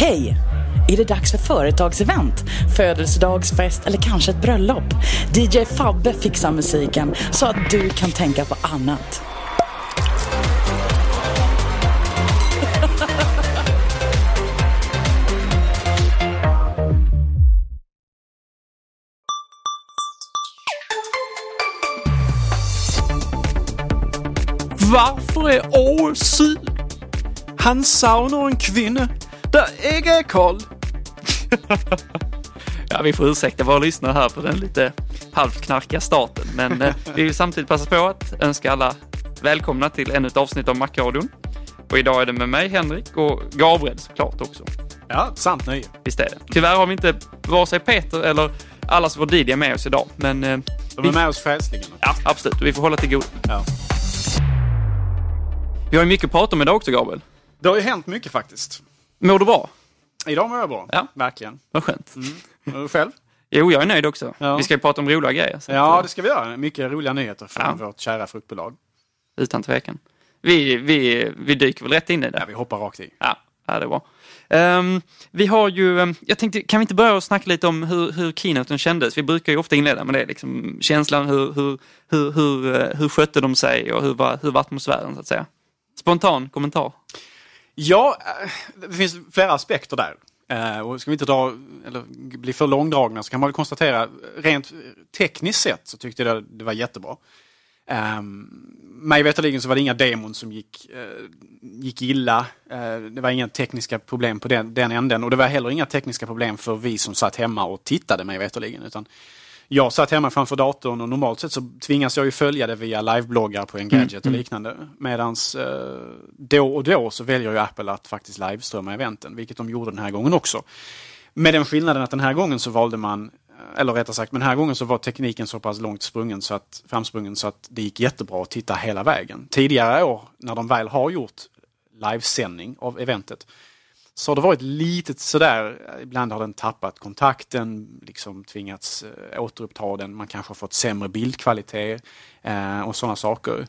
Hej! Är det dags för företagsevent, födelsedagsfest eller kanske ett bröllop? DJ Fabbe fixar musiken så att du kan tänka på annat. Varför är Åre sur? Han saunar en kvinna der ikke er kold. ja, vi får ursäkta våra lyssnare här för den lite halvknarkiga starten, men eh, vi vill samtidigt passa på att önska alla välkomna till ännu ett avsnitt av Macradion. Och idag är det med mig, Henrik, och Gabriel såklart också. Ja, sant nöje. Visst är det. Tyvärr har vi inte vare sig Peter eller allas vår DJ med oss idag, men... eh, De vi- är med oss frälsningarna. Ja, absolut. Vi får hålla till god. Ja. Vi har ju mycket att prata om idag också, Gabriel. Det har ju hänt mycket faktiskt. Mår du bra? Idag mår jag bra. Ja. Verkligen. Vad skönt. Och du själv? Jo, jag är nöjd också. Ja. Vi ska ju prata om roliga grejer. Ja, att, det ska vi göra. Mycket roliga nyheter från Ja. vårt kära fruktbolag. eh, Utan tvekan. Vi, vi, vi dyker väl rätt in i Ja, det. vi hoppar rakt i. Ja, ja det är bra. Ehm, vi har ju, ehm, jag tänkte, kan vi inte börja och snacka lite om hur, hur keynoten kändes? Vi brukar ju ofta inleda med det, liksom känslan, hur, hur, hur, hur, eh, hur skötte de sig och hur var, hur var atmosfären så att säga? Spontan kommentar. Ja, eh, det finns flera aspekter där. Eh, och ska vi inte dra, eller bli för långdragna så kan man väl konstatera, rent tekniskt sett så tyckte jag det var jättebra. Um, mig veterligen så var det inga demon som gick, eh, gick illa. Det var inga tekniska problem på den, den änden och det var heller inga tekniska problem för vi som satt hemma och tittade mig veterligen. Utan jag satt hemma framför datorn och normalt sett så tvingas jag ju följa det via livebloggar på Engadget och liknande. Medans eh, då och då så väljer ju Apple att faktiskt liveströmma eventen, vilket de gjorde den här gången också. Med den skillnaden att den här gången så valde man, eller rättare sagt, men den här gången så var tekniken så pass långt sprungen så att, framsprungen så att det gick jättebra att titta hela vägen. Tidigare år, när de väl har gjort livesändning av eventet, så har det varit lite sådär, ibland har den tappat kontakten, liksom tvingats eh, återuppta den, man kanske har fått sämre bildkvalitet eh, och sådana saker.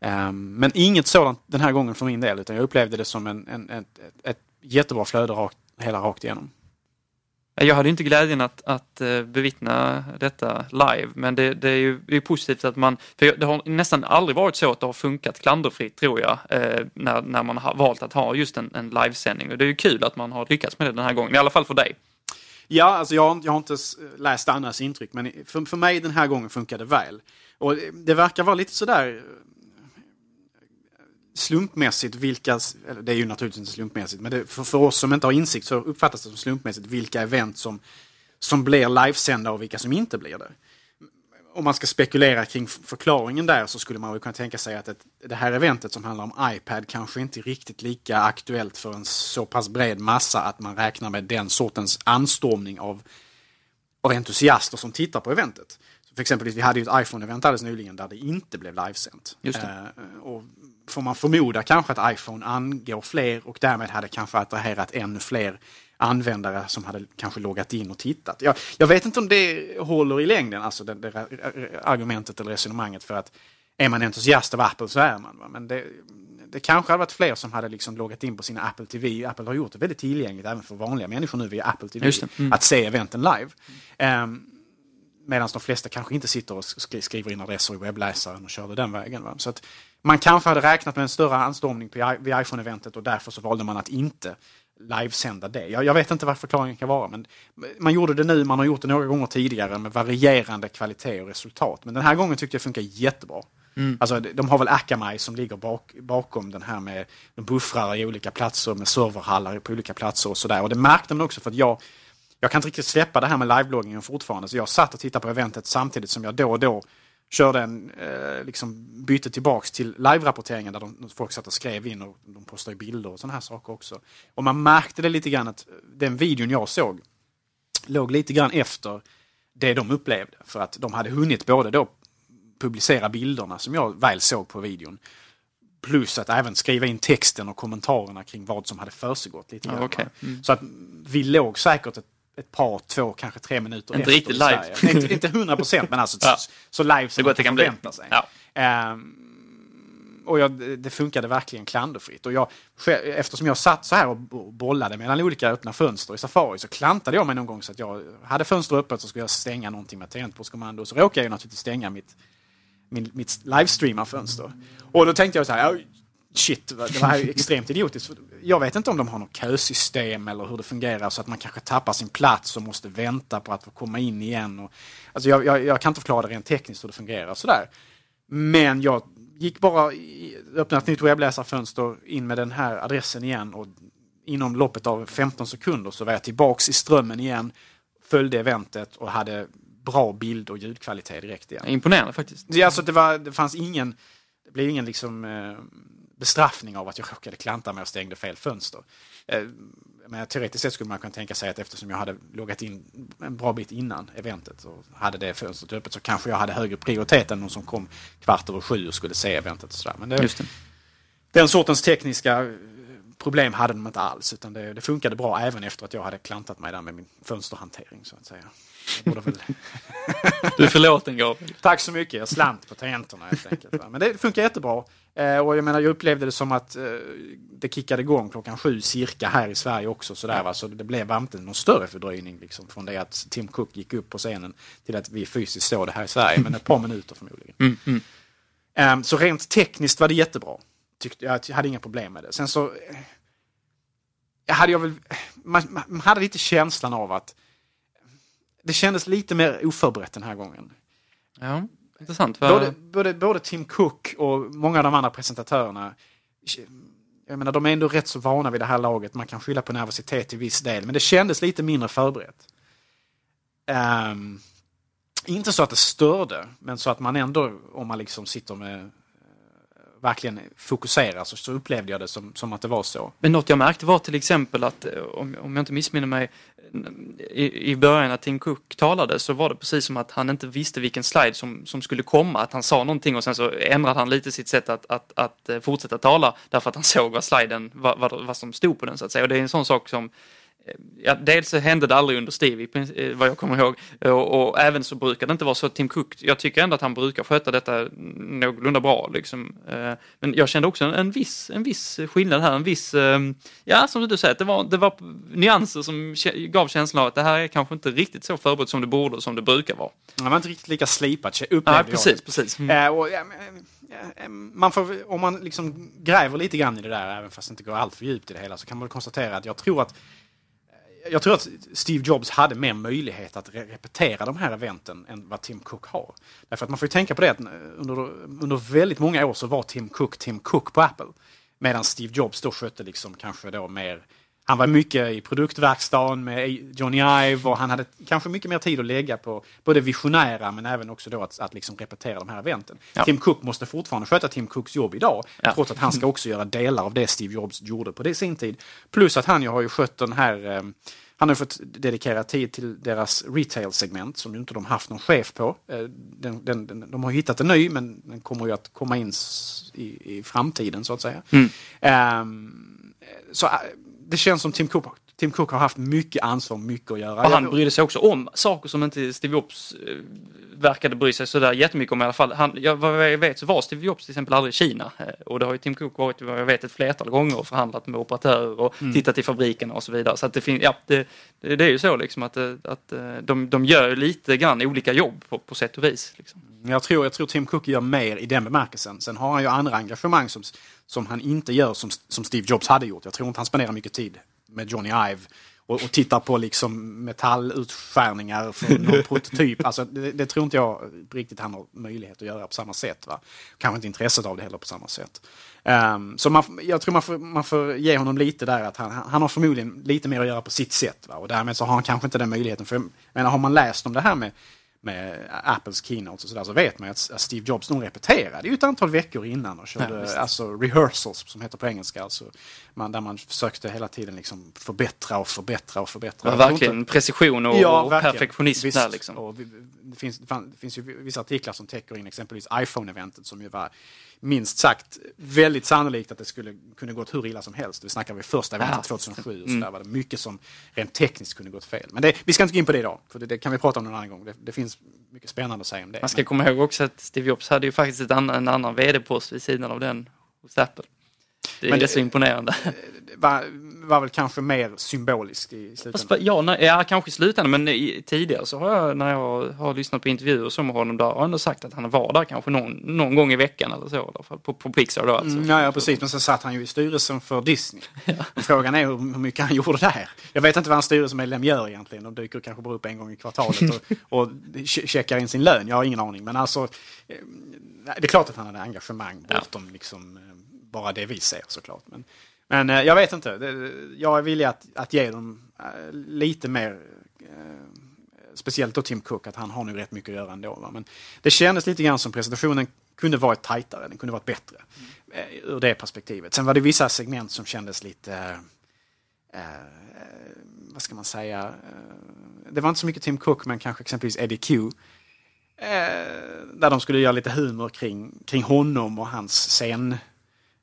Eh, men inget sådant den här gången för min del, utan jag upplevde det som en, en, ett, ett, ett jättebra flöde rakt, hela rakt igenom. Jag hade inte glädjen att, att eh, bevittna detta live, men det, det är ju det är positivt att man, för det har nästan aldrig varit så att det har funkat klanderfritt tror jag, eh, när, när man har valt att ha just en, en livesändning. Och det är ju kul att man har lyckats med det den här gången, i alla fall för dig. Ja, alltså jag, har- jag har inte läst Annas intryck, men för, för mig den här gången funkade det väl. Och det, verkar vara lite sådär slumpmässigt vilka, eller det är ju naturligtvis inte slumpmässigt, men det, för, för oss som inte har insikt så uppfattas det som slumpmässigt vilka event som, som blir livesända och vilka som inte blir det. Om man ska spekulera kring förklaringen där så skulle man kunna tänka sig att ett, det här eventet som handlar om iPad kanske inte är riktigt lika aktuellt för en så pass bred massa att man räknar med den sortens anstormning av, av entusiaster som tittar på eventet. Så för exempel, vi hade ju ett iPhone-event alldeles nyligen där det inte blev livesänt. Just det. Eh, och får man förmoda kanske att iPhone angår fler och därmed hade kanske attraherat ännu fler användare som hade kanske loggat in och tittat. Jag, jag vet inte om det håller i längden, alltså det, det argumentet eller resonemanget för att är man entusiast av Apple så är man. Va? Men det, det kanske hade varit fler som hade liksom loggat in på sina Apple TV. Apple har gjort det väldigt tillgängligt även för vanliga människor nu via Apple TV. Mm. Att se eventen live. Ehm, Medan de flesta kanske inte sitter och sk- skriver in adresser i webbläsaren och körde den vägen. Va? Så att man kanske hade räknat med en större anstormning på, vid iPhone-eventet och därför så valde man att inte livesända det. Jag, jag vet inte vad förklaringen kan vara, men man gjorde det nu, man har gjort det några gånger tidigare med varierande kvalitet och resultat. Men den här gången tyckte jag funkar jättebra. Alltså, de de har väl Akamai som ligger bak, bakom den här med de buffrar i olika platser med serverhallar på olika platser och sådär. Och det märkte man också för att jag, jag kan inte riktigt släppa det här med live-bloggingen fortfarande. Så jag satt och tittade på eventet samtidigt som jag då och då körde en, eh, liksom bytte tillbaks till live-rapporteringen där de, folk satt och skrev in och de postade bilder och sådana här saker också. Och man märkte det lite grann att den videon jag såg låg lite grann efter det de upplevde. För att de hade hunnit både då publicera bilderna som jag väl såg på videon. Plus att även skriva in texten och kommentarerna kring vad som hade försiggått lite Ja, okej. va? Så att vi låg säkert ett, ett par, två, kanske tre minuter Inte riktigt live. Inte, inte 100 procent men alltså Ja. så, så live som man kan förvänta sig. Ja. Ehm, och jag, det funkade verkligen klanderfritt. Och jag, eftersom jag satt så här och bo- bollade mellan olika öppna fönster i Safari så klantade jag mig någon gång så att jag hade fönster öppet så skulle jag stänga någonting med tangentbordskommando. Så råkade jag naturligtvis stänga mitt, min, mitt livestreamarfönster. Och då tänkte jag så här, "Ja, shit, det var ju extremt idiotiskt. Jag vet inte om de har något kösystem eller hur det fungerar så att man kanske tappar sin plats och måste vänta på att få komma in igen. Och, alltså jag, jag, jag kan inte förklara det rent tekniskt hur det fungerar sådär. Men jag gick bara, öppnade ett nytt webbläsarfönster, in med den här adressen igen och inom loppet av 15 sekunder så var jag tillbaks i strömmen igen, följde eventet och hade bra bild och ljudkvalitet direkt igen. Imponerande faktiskt. Det, är alltså, det, var, det fanns ingen, det blev ingen liksom, eh, bestraffning av att jag råkade klanta mig och stängde fel fönster. Eh, men teoretiskt sett skulle man kunna tänka sig att eftersom jag hade loggat in en bra bit innan eventet och hade det fönstret öppet så kanske jag hade högre prioritet än någon som kom kvart över sju och skulle se eventet. Och sådär. Men det, Just det. den sortens tekniska eh, problem hade de inte alls utan det, det funkade bra även efter att jag hade klantat mig där med min fönsterhantering så att säga. Väl Du är förlåten Gabriel. Tack så mycket, jag slant på tangenterna helt enkelt. va. Men det funkar jättebra. Eh, och jag menar, jag upplevde det som att eh, det kickade igång klockan sju cirka här i Sverige också. Sådär, va? Så det blev inte någon större fördröjning liksom, från det att Tim Cook gick upp på scenen till att vi fysiskt såg det här i Sverige. Men ett par minuter förmodligen. Eh, så rent tekniskt var det jättebra. Tyckte, jag hade inga problem med det. Sen så eh, hade jag väl, man, man hade lite känslan av att det kändes lite mer oförberett den här gången. Ja, intressant. Vad- Både, både, både Tim Cook och många av de andra presentatörerna jag menar, de är ändå rätt så vana vid det här laget. Man kan skylla på nervositet till viss del, men det kändes lite mindre förberett. Ehm, inte så att det störde, men så att man ändå, om man liksom sitter med verkligen fokuserar, så, så upplevde jag det som, som att det var så. Men något jag märkte var till exempel att, eh, om, om jag inte missminner mig, i, i början när Tim Cook talade så var det precis som att han inte visste vilken slide som, som skulle komma. Att han sa någonting och sen så ändrade han lite sitt sätt att, att, att eh, fortsätta tala därför att han såg vad sliden, vad, vad, vad som stod på den så att säga. Och det är en sån sak som Ja, dels så hände det aldrig under princip, eh, vad jag kommer ihåg. Och, och även så brukar det inte vara så. Tim Cook, jag tycker ändå att han brukar sköta detta någorlunda bra. Liksom. Eh, Men jag kände också en, en, viss, en viss skillnad här, en viss, eh, ja som du säger, det var, det var nyanser som gav känslan av att det här är kanske inte riktigt så förberett som det borde och som det brukar vara. Det var inte riktigt lika slipat, upplevde Ja, jag precis, det. precis. Mm. Eh, och, ja, men, man får, om man liksom gräver lite grann i det där, även fast det inte går allt för djupt i det hela, så kan man konstatera att jag tror att jag tror att Steve Jobs hade mer möjlighet att re- repetera de här eventen än vad Tim Cook har. Därför att man får ju tänka på det att eh, under, under väldigt många år så var Tim Cook Tim Cook på Apple. Medan Steve Jobs då skötte liksom kanske då mer han var mycket i produktverkstaden med Johnny Ive och han hade kanske mycket mer tid att lägga på både visionära men även också då att, att liksom repetera de här eventen. Ja. Tim Cook måste fortfarande sköta Tim Cooks jobb idag Ja. trots att han ska också göra delar av det Steve Jobs gjorde på det sin tid. Plus att han ju har ju skött den här eh, han har fått dedikera tid till deras retail-segment som ju inte de haft någon chef på. Eh, Den, den, den, de har hittat en ny men den kommer ju att komma in i, i framtiden så att säga. Ehm, så äh, det känns som Tim Cook, Tim Cook har haft mycket ansvar, mycket att göra. Och han brydde sig också om saker som inte Steve Jobs eh, verkade bry sig sådär jättemycket om i alla fall. Han, ja, vad jag vet så var Steve Jobs till exempel aldrig i Kina. Eh, Och det har ju Tim Cook varit vad jag vet ett flertal gånger och förhandlat med operatörer och tittat i fabrikerna och så vidare. Så att det, fin- ja, det, det, är ju så liksom att, eh, att de, de gör lite grann olika jobb på, på sätt och vis. Liksom. Jag tror, jag tror Tim Cook gör mer i den bemärkelsen. Sen har han ju andra engagemang som, som han inte gör som, som Steve Jobs hade gjort. Jag tror inte han spenderar mycket tid med Johnny Ive och, och tittar på liksom metallutskärningar för någon prototyp. Alltså, det, det tror inte jag riktigt han har möjlighet att göra på samma sätt. Va? Kanske inte intresset av det heller på samma sätt. Ehm, så man, jag tror man får, man får ge honom lite där att han, han har förmodligen lite mer att göra på sitt sätt. Va? Och därmed så har han kanske inte den möjligheten. För jag menar, har man läst om det här med med Apples keynote och sådär så vet man ju att Steve Jobs nog repeterade ju ett antal veckor innan och körde alltså rehearsals som heter på engelska. Alltså man, där man försökte hela tiden liksom förbättra och förbättra och förbättra. Inte- verkligen precision och, Ja, och verkligen. perfektionism Visst. där liksom. Och det, finns, det finns ju vissa artiklar som täcker in exempelvis iPhone-eventet som ju var minst sagt väldigt sannolikt att det skulle kunna gått hur illa som helst. Vi snackar vid första eventet Ja. 2007 och så där var det mycket som rent tekniskt kunde gått fel. Men det, vi ska inte gå in på det idag, för det, det kan vi prata om någon annan gång. Det, det finns mycket spännande att säga om det. Man ska Men- komma ihåg också att Steve Jobs hade ju faktiskt annan, en annan vd-post vid sidan av den hos Apple. Det är Men det- så imponerande. det var, väl kanske mer symboliskt i Fast, slutändan. ja, nej, ja, kanske i slutändan, men i, tidigare så har jag, när jag har lyssnat på intervjuer som med honom, där har jag ändå sagt att han var där kanske någon, någon gång i veckan eller så, i alla fall, på, på Pixar då alltså. Mm, ja, ja, precis. Men sen satt han ju i styrelsen för Disney. Frågan är hur hur mycket han gjorde där. Jag vet inte vad en styrelsemedlem gör egentligen. De dyker kanske bara upp en gång i kvartalet och, och che- checkar in sin lön. Jag har ingen aning. Men alltså, eh, det är klart att han hade engagemang bortom liksom, eh, bara det vi ser såklart. Men, men eh, jag vet inte. Det- Jag är villig att, att ge dem eh, lite mer eh, speciellt då Tim Cook, att han har nu rätt mycket att göra ändå. Va? Men det kändes lite grann som presentationen kunde varit tajtare, den kunde varit bättre. Eh, ur det perspektivet. Sen var det vissa segment som kändes lite... Eh, eh, vad ska man säga? Eh, det var inte så mycket Tim Cook, men kanske exempelvis Eddie Q. Eh, där de skulle göra lite humor kring, kring honom och hans scen.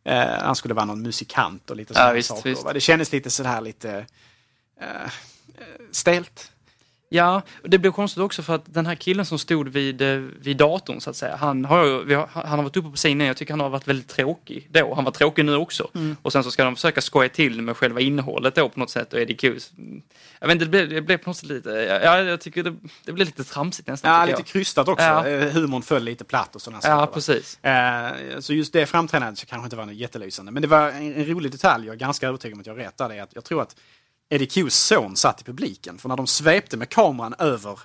Eh, han skulle vara någon musikant och lite sådana visst, saker. visst. Det kändes lite sådär lite eh, eh, stelt. Ja, det blev konstigt också för att den här killen som stod vid, eh, vid datorn så att säga, han har, han har varit uppe på scenen, jag tycker han har varit väldigt tråkig då. Han var tråkig nu också. Mm. Och sen så ska de försöka skoja till med själva innehållet då på något sätt och Eddie Qs. Jag vet inte, det blev, det blev på något sätt lite, ja, jag tycker det, det blev lite tramsigt nästan. Ja, lite krystat också. Ja. Eh, Humorn föll lite platt och sådana. Ja, saker. va? precis. Eh, Så just det framträdandet så kanske inte var jättelysande. Men det var en, en rolig detalj, jag är ganska övertygad om att jag rätt där, det är att jag tror att Eddie Qs son satt i publiken. För när de svepte med kameran över,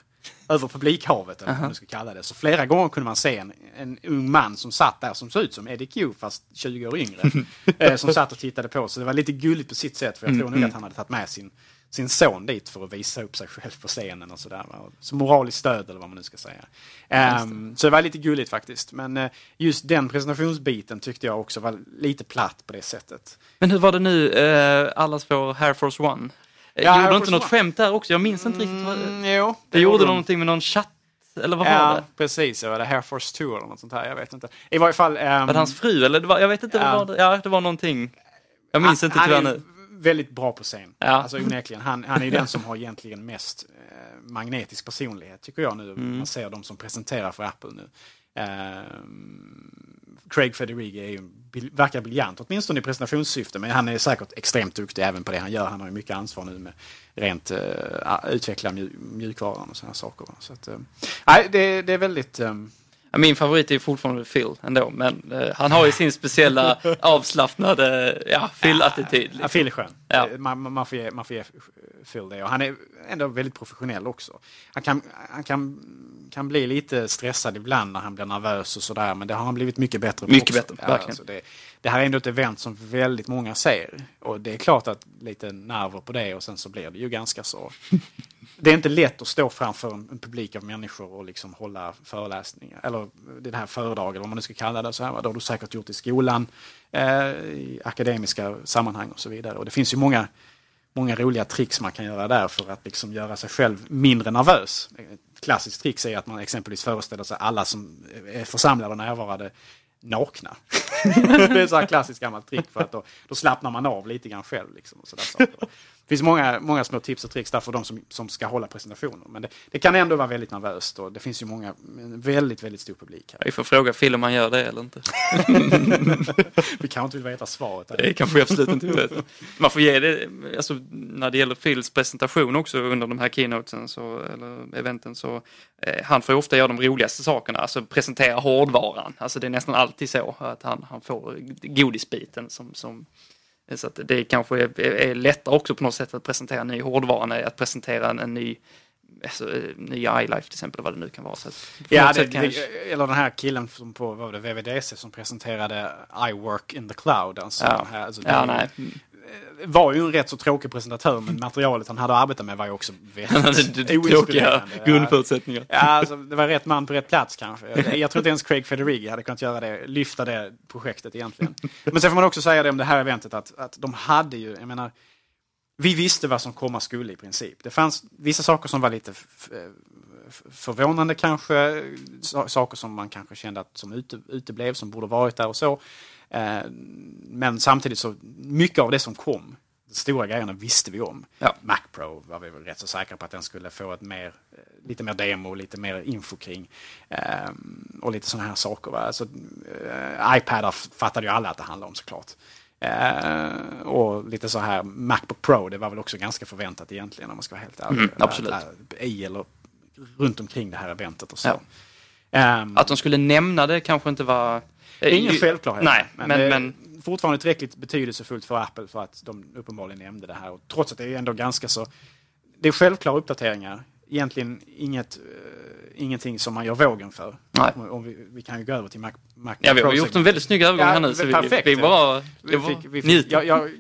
över publikhavet, eller vad man ska kalla det, så flera gånger kunde man se en, en ung man som satt där som såg ut som Eddie Q, fast 20 år yngre, eh, som satt och tittade på. Så det var lite gulligt på sitt sätt, för jag tror nog att han hade tagit med sin, sin son dit för att visa upp sig själv på scenen och sådär. Så moraliskt stöd eller vad man nu ska säga. Ehm, så det var lite gulligt faktiskt. Men eh, just den presentationsbiten tyckte jag också var lite platt på det sättet. Men hur var det nu, eh, allas vår Air Force One? Eh, Ja, gjorde Force inte något One. skämt där också? Jag minns inte riktigt. Vad, Mm, jo, det gjorde de. någonting med någon chatt, eller vad var Ja, det? precis. Det var det Air Force Tour eller något sånt här. Jag vet inte. I varje fall... ehm, Var det hans fru eller? Det var, jag vet inte, Ja. vad var det? Ja, det var någonting. Jag minns han, inte han tyvärr är nu. Väldigt bra på scen. Ja. Alltså onekligen. Han, han är den som har egentligen mest eh, magnetisk personlighet, tycker jag nu. Mm. Man ser de som presenterar för Apple nu. Ehm, Craig Federighi är ju, bil- verkar briljant, åtminstone i presentationssyfte. Men han är säkert extremt duktig även på det han gör. Han har ju mycket ansvar nu med rent uh, utveckla mju mjukvaran och sådana saker. Så att, eh, det, det är väldigt... Ja, Min favorit är fortfarande Phil ändå, men eh, han har ju sin speciella avslappnade ja, Phil-attityd. Ja, Liksom. Phil är skön. Ja. Eh, Man, man- man, får ge, man får ge Phil det. Och han är ändå väldigt professionell också. Han kan, han kan, kan bli lite stressad ibland när han blir nervös och sådär. Men det har han blivit mycket bättre på Mycket också. bättre, verkligen. alltså det, det här är ändå ett event som väldigt många ser. Och det är klart att lite nerver på det och sen så blir det ju ganska så... Det är inte lätt att stå framför en, en publik av människor och liksom hålla föreläsningar. Eller det här föredrag eller vad man nu ska kalla det. Så här, det har du säkert gjort i skolan, eh, i akademiska sammanhang och så vidare. Och det finns ju många, många roliga tricks man kan göra där för att liksom göra sig själv mindre nervös. Ett klassiskt trick är att man exempelvis föreställer sig alla som är församlade och närvarande nakna. det är ett så här klassiskt gammalt trick för att då, då slappnar man av lite grann själv. Liksom, och sådär saker. Det finns många, många små tips och tricks där för de som, som ska hålla presentationer. Men det, det kan ändå vara väldigt nervöst och det finns ju många, en väldigt, väldigt stor publik här. Vi får fråga Phil om han gör det eller inte. Vi kanske inte vill veta svaret. Där. Det kanske vi absolut inte vet. Man får ge det, alltså när det gäller Phils presentation också under de här keynotesen så, eller eventen så, eh, han får ju ofta göra de roligaste sakerna, alltså presentera hårdvaran. Alltså det är nästan alltid så att han, han får godisbiten som, som så att det kanske är, är lättare också på något sätt att presentera en ny hårdvara att presentera en, en ny alltså, eh, nya iLife till exempel, vad det nu kan vara. Så Ja, det, kan jag- det, eller den här killen som på vad var det, VVDC som presenterade iWork in the cloud. Alltså Ja. här, alltså Ja, det nej. Var ju en rätt så tråkig presentatör men materialet han hade att arbeta med var ju också väldigt Tråkiga grundförutsättningar. Ja, alltså, det var rätt man på rätt plats kanske. Jag, jag tror inte ens Craig Federighi hade kunnat göra det, lyfta det projektet egentligen. Men sen får man också säga det om det här eventet att, att de hade ju, jag menar, vi visste vad som komma skulle i princip. Det fanns vissa saker som var lite förvånande kanske, sa- saker som man kanske kände att som ute, uteblev, som borde varit där och så. Eh, Men samtidigt så, mycket av det som kom, de stora grejerna visste vi om. Ja. Mac Pro var vi väl rätt så säkra på att den skulle få ett mer, eh, lite mer demo, lite mer info kring. Eh, och lite sådana här saker. Va? Alltså, iPadar fattade ju alla att det handlade om såklart. Eh, och lite så här Macbook Pro, det var väl också ganska förväntat egentligen om man ska vara helt ärlig. Mm, absolut. I eller runt omkring det här eventet och så. Ja. Ehm, Att de skulle nämna det kanske inte var... det är ingen självklarhet. Nej, men, men, men fortfarande tillräckligt betydelsefullt för Apple för att de uppenbarligen nämnde det här. Och trots att det är ändå ganska så... Det är självklara uppdateringar. Egentligen inget, eh, ingenting som man gör vågen för. Nej. Om, om vi, vi kan ju gå över till Mac, Mac ja, vi har gjort en väldigt snygg övergång Ja, här nu. Så vi, perfekt. vi bara Vi vi fick, vi fick, jag, jag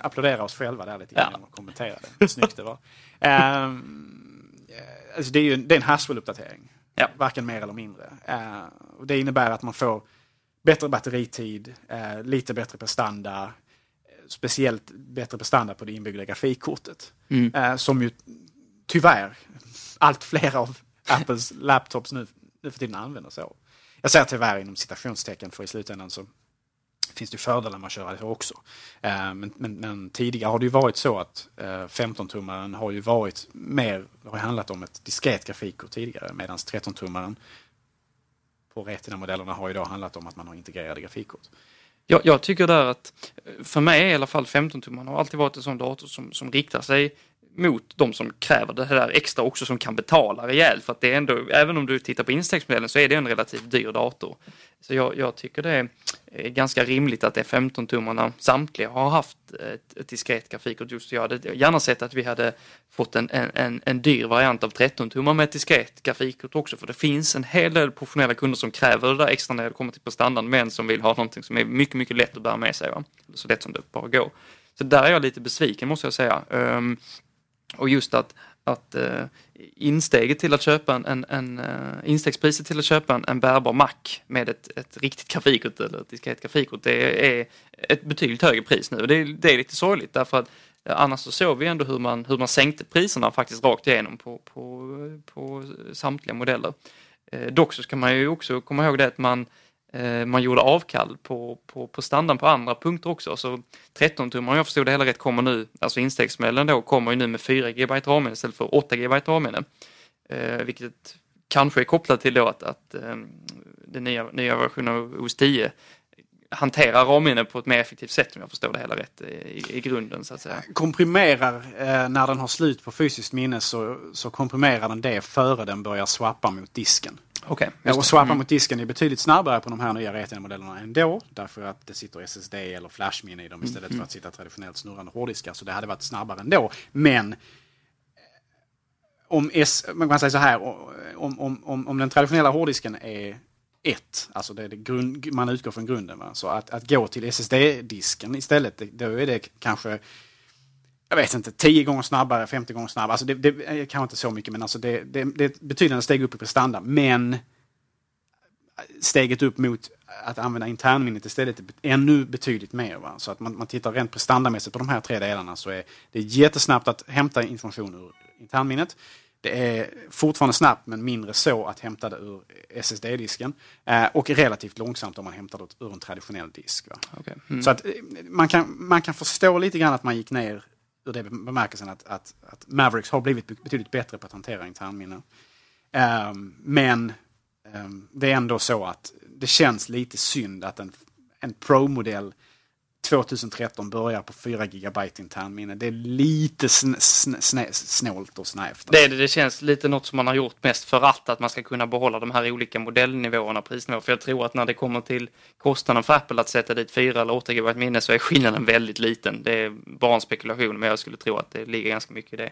applåderar oss själva där lite grann Ja. genom att kommentera det. Snyggt det var. Eh, alltså det är ju det är en Haswell-uppdatering. Ja. Varken mer eller mindre. Eh, och det innebär att man får bättre batteritid, eh, lite bättre prestanda, eh, speciellt bättre prestanda på det inbyggda grafikkortet. Mm. Eh, som ju tyvärr allt fler av Apples laptops nu, nu för tiden använder så. Jag säger tyvärr inom citationstecken för i slutändan så finns det fördelar med att köra det så också. Eh, men, men, men tidigare har det ju varit så att eh, 15-tummaren har ju varit mer, har handlat om ett diskret grafikkort tidigare medan 13-tummaren på Retina-modellerna har ju då handlat om att man har integrerade grafikkort. Jag, jag tycker där att, eh, för mig är i alla fall 15-tummarna har alltid varit en sån dator som, som riktar sig mot de som kräver det här extra också som kan betala rejält. För att det är ändå, även om du tittar på instegsmodellen så är det en relativt dyr dator. Så jag, jag tycker det är ganska rimligt att det är 15-tummarna samtliga har haft ett, ett diskret grafikkort. Just jag hade gärna sett att vi hade fått en, en, en, en dyr variant av 13-tummar med ett diskret grafikkort också. För det finns en hel del professionella kunder som kräver det där extra när det kommer till prestandan men som vill ha någonting som är mycket, mycket lätt att bära med sig. Va? Så lätt som det bara går. Så där är jag lite besviken måste jag säga. Ehm, och just att, att uh, insteget till att köpa en, en, en uh, instegspriset till att köpa en, en bärbar Mac med ett, ett riktigt grafikkort eller ett diskret grafikkort det är ett betydligt högre pris nu. Det, är, det är lite sorgligt därför att eh, annars så såg vi ändå hur man, hur man sänkte priserna faktiskt rakt igenom på, på, på samtliga modeller. Eh, dock så ska man ju också komma ihåg det att man eh, Eh, man gjorde avkall på, på, på standarden på andra punkter också. Så 13 tummar om jag förstod det hela rätt kommer nu, alltså instegsmodellen då, kommer ju nu med 4 GB RAM istället för 8 GB RAM. Eh, vilket kanske är kopplat till då att, att eh, den nya, nya versionen av OS 10 hanterar RAM-minne på ett mer effektivt sätt om jag förstår det hela rätt i, i grunden så att säga. Komprimerar, eh, när den har slut på fysiskt minne så, så komprimerar den det före den börjar swappa mot disken. Okej, Ja, och swappa mot disken är betydligt snabbare på de här nya Retina-modellerna ändå. Därför att det sitter SSD eller flashminne i dem istället för att sitta traditionellt snurrande hårddiskar. Så det hade varit snabbare ändå. Men eh, om, S, man kan säga så här, om, om, om, om den traditionella hårddisken är 1, alltså det är det grund, man utgår från grunden. Va? Så att, att gå till SSD-disken istället, då är det kanske jag vet inte, 10 gånger snabbare, 50 gånger snabbare. Alltså det, det är kanske inte så mycket, men alltså det, det, det är ett betydande steg upp i prestanda. Men steget upp mot att använda internminnet istället är ännu betydligt mer. Va? Så att man, man tittar rent prestandamässigt på de här tre delarna så är det jättesnabbt att hämta information ur internminnet. Det är fortfarande snabbt men mindre så att hämta det ur SSD-disken. Eh, och relativt långsamt om man hämtar det ur en traditionell disk. Okej. Mm. Så att eh, man kan, man kan förstå lite grann att man gick ner ur det bemärkelsen att, att, att Mavericks har blivit betydligt bättre på att hantera internminnen. Um, ehm, men um, det är ändå så att det känns lite synd att en, en Pro-modell 2013 börjar på 4 GB internminne. Det är lite sn sn sn snålt och snävt. Det, det, det känns lite något som man har gjort mest för att, att man ska kunna behålla de här olika modellnivåerna, prisnivåer. För jag tror att när det kommer till kostnaden för Apple att sätta dit 4 eller 8 GB minne så är skillnaden väldigt liten. Det är bara en spekulation, men jag skulle tro att det ligger ganska mycket i det.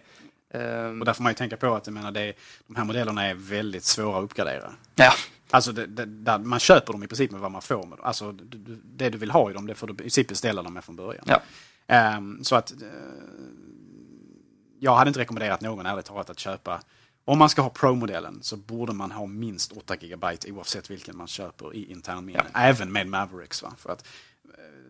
Um... Och där får man ju tänka på att jag menar, det, de här modellerna är väldigt svåra att uppgradera. Ja. Alltså det, det, man köper dem i princip med vad man får med dem. Alltså det, du vill ha i dem, det får du i princip beställa dem med från början. Ja. Um, så att uh, jag hade inte rekommenderat någon ärligt talat att köpa om man ska ha Pro-modellen så borde man ha minst 8 GB oavsett vilken man köper i internminne. Ja. Även med Mavericks. Va? För att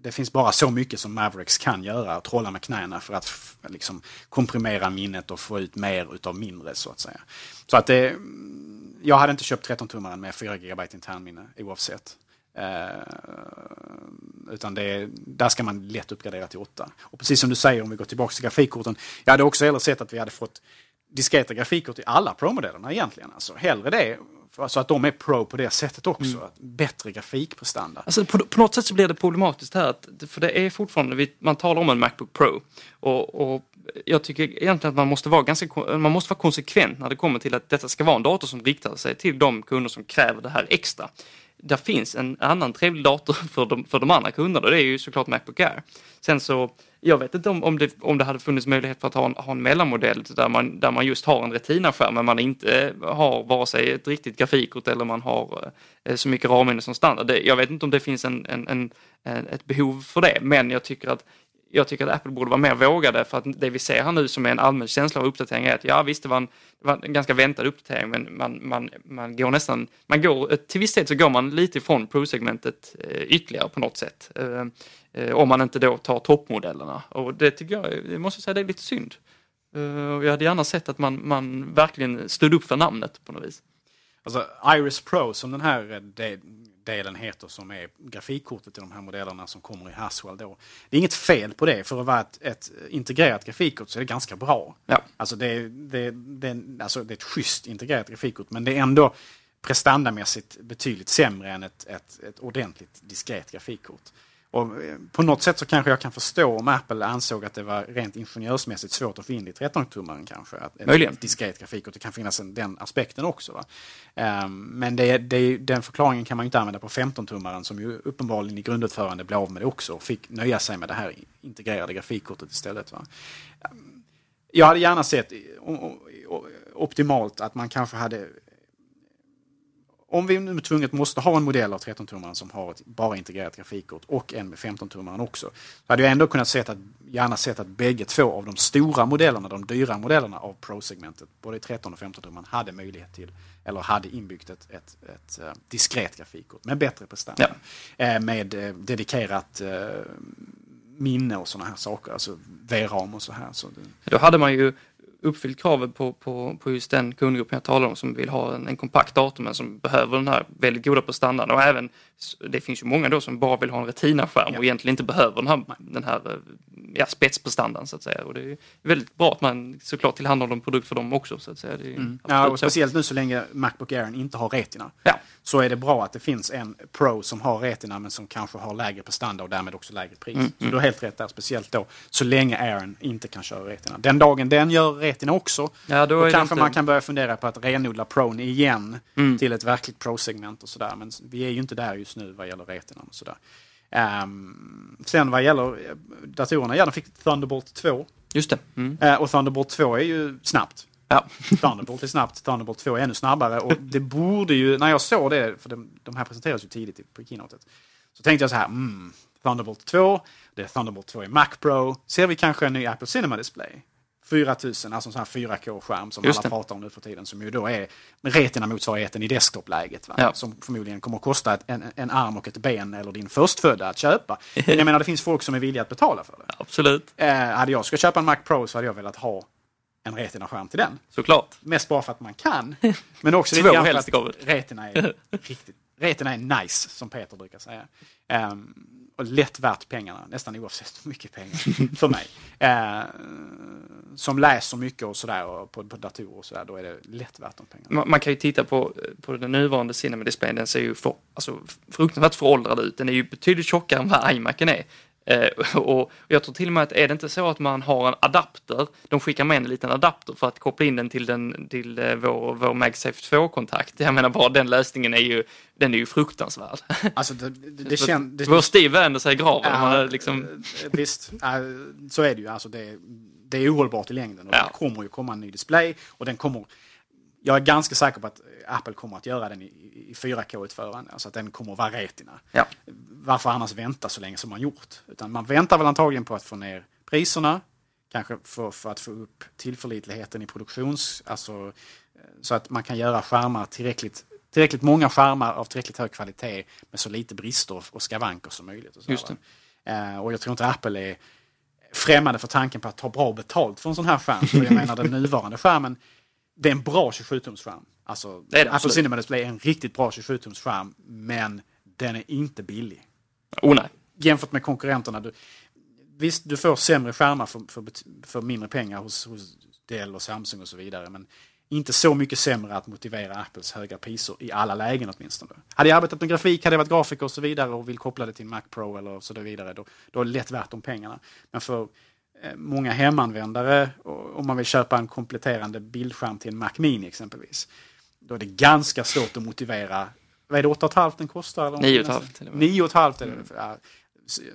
det finns bara så mycket som Mavericks kan göra, att trolla med knäna för att liksom, komprimera minnet och få ut mer utav mindre så att säga. Så att det, jag hade inte köpt 13-tummaren med 4 GB internminne oavsett. Uh, utan det, där ska man lätt uppgradera till 8. Och precis som du säger, om vi går tillbaka till grafikkorten. Jag hade också hellre sett att vi hade fått diskreta grafikkort i alla Pro-modellerna egentligen. Alltså, hellre det så att de är pro på det sättet också. Mm. Bättre grafikprestanda. Alltså på, på, något sätt så blir det problematiskt här. För det är fortfarande, man talar om en Macbook Pro. Och, och jag tycker egentligen att man måste, vara ganska, man måste vara konsekvent när det kommer till att detta ska vara en dator som riktar sig till de kunder som kräver det här extra. Där finns en annan trevlig dator för de, för de andra kunderna och det är ju såklart Macbook Air. Sen så jag vet inte om, om, det, om det hade funnits möjlighet för att ha en, ha en mellanmodell där man, där man just har en Retina-skärm men man inte eh, har vare sig ett riktigt grafikkort eller man har eh, eh, så mycket RAM som standard. Det, jag vet inte om det finns en, en, en, ett behov för det men jag tycker att jag tycker att Apple borde vara mer vågade för att det vi ser här nu som är en allmän känsla av uppdatering är att ja visst det var en, det var en ganska väntad uppdatering men man, man, man går nästan, man går, till viss del så går man lite ifrån Pro-segmentet eh, ytterligare på något sätt. Eh, eh, om man inte då tar toppmodellerna och det tycker jag, jag måste säga det är lite synd. Jag hade gärna sett att man, man verkligen stod upp för namnet på något vis. Alltså Iris Pro som den här det, delen heter som är grafikkortet i de här modellerna som kommer i Haswell då. Det är inget fel på det. För att vara ett, ett integrerat grafikkort så är det ganska bra. Ja. Alltså, det, det, det, alltså det är ett schysst integrerat grafikkort men det är ändå prestandamässigt betydligt sämre än ett, ett, ett ordentligt diskret grafikkort. Och eh, på något sätt så kanske jag kan förstå om Apple ansåg att det var rent ingenjörsmässigt svårt att få in i 13-tummaren kanske. Att, Möjligen. Diskret grafik och det kan finnas en, den aspekten också. Va? Um, men det, det, den förklaringen kan man inte använda på 15-tummaren som ju uppenbarligen i grundutförande blev av med det också och fick nöja sig med det här integrerade grafikkortet istället. Va? Um, jag hade gärna sett optimalt att man kanske hade om vi nu tvunget måste ha en modell av 13-tummaren som har ett bara integrerat grafikkort och en med 15-tummaren också. Så hade jag ändå kunnat sett att, gärna sett att bägge två av de stora modellerna, de dyra modellerna av Pro-segmentet, både 13 och 15-tummaren, hade möjlighet till, eller hade inbyggt ett, ett, ett, uh, diskret grafikkort med bättre prestanda. Ja. Uh, med uh, dedikerat minne och sådana här saker, alltså VRAM och så här. Så det... Då hade man ju uppfyllt kravet på, på, på just den kundgruppen jag talar om som vill ha en, en kompakt dator men som behöver den här väldigt goda prestandan. Och även, det finns ju många då som bara vill ha en Retina-skärm ja. och egentligen inte behöver den här, den här ja, spetsprestandan så att säga. Och det är väldigt bra att man såklart tillhandahåller en produkt för dem också. Så att säga. Mm. Ja, och speciellt nu så länge Macbook Air inte har Retina. Ja. Så är det bra att det finns en Pro som har Retina men som kanske har lägre prestanda och därmed också lägre pris. Mm. Så du har helt rätt där, speciellt då så länge Airen inte kan köra Retina. Den dagen den gör Retina också, ja, då, då kanske man kan börja fundera på att renodla Pro igen mm. till ett verkligt Pro-segment och sådär. Men vi är ju inte där just nu vad gäller Retina och sådär. Um, sen vad gäller eh, datorerna, ja de fick Thunderbolt 2. Just det. Mm. Uh, och Thunderbolt 2 är ju snabbt. Ja. Thunderbolt är snabbt, Thunderbolt 2 är ännu snabbare. Och det borde ju, när jag såg det, för de, de här presenterades ju tidigt på keynotet. Så tänkte jag så här, mm, Thunderbolt 2, det är Thunderbolt 2 i Mac Pro. Ser vi kanske en ny Apple Cinema Display? 4000, alltså en sån här 4K-skärm som alla pratar om nu för tiden. Som ju då är Retina-motsvarigheten i desktop-läget. Ja. Som förmodligen kommer att kosta ett, en, en arm och ett ben eller din förstfödda att köpa. Men jag menar det finns folk som är villiga att betala för det. Absolut. Eh, hade jag ska köpa en Mac Pro så hade jag velat ha en Retina-skärm till den. Såklart. Mest bara för att man kan. Men också lite grann för att Retina är riktigt Retina är nice, som Peter brukar säga. Um, lätt värt pengarna, nästan oavsett hur mycket pengar för mig. Eh, som läser mycket och sådär på, på datorer och sådär, då är det lätt värt de pengarna. Man, man kan ju titta på, på den nuvarande Cinema-displayen, den ser ju för, alltså, fruktansvärt föråldrad ut. Den är ju betydligt tjockare än vad iMacen är. Eh, och jag tror till och med att är det inte så att man har en adapter, de skickar med en liten adapter för att koppla in den till, den, till eh, vår, vår MagSafe 2-kontakt. Jag menar bara den lösningen är ju, den är ju fruktansvärd. Alltså det, det, det Vår Steve vänder sig i graven. Ja, man liksom... eh, Visst, så är det ju. Alltså det, det är ohållbart i längden och Ja. det kommer ju komma en ny display och den kommer jag är ganska säker på att Apple kommer att göra den i, i 4K-utförande, alltså att den kommer att vara retina. Ja. Varför annars vänta så länge som man gjort? Utan man väntar väl antagligen på att få ner priserna, kanske för, för att få upp tillförlitligheten i produktions... Alltså, eh, så att man kan göra skärmar tillräckligt, tillräckligt många skärmar av tillräckligt hög kvalitet med så lite brister och- skavanker som möjligt. Och, så Just? Eh, och jag tror inte Apple är främmande för tanken på att ta bra betalt för en sån här skärm. För jag menar den nuvarande skärmen, det är en bra 27-tumsskärm. Alltså, Det är det, Apple. Cinema Display är en riktigt bra 27-tumsskärm, men den är inte billig. Oh nej. Jämfört med konkurrenterna. Du, visst, du får sämre skärmar för, för, för mindre pengar hos, hos Dell och Samsung och så vidare, men inte så mycket sämre att motivera Apples höga priser i alla lägen åtminstone. Hade jag arbetat med grafik, hade jag varit grafiker och så vidare och vill koppla det till Mac Pro eller så vidare, då, då är det lätt värt de pengarna. Men för många hemanvändare, om man vill köpa en kompletterande bildskärm till en Mac Mini exempelvis, då är det ganska svårt att motivera. Vad är det, 8,5 den kostar? Eller Nio och ett halvt till och med. 9,5 är det. Ja,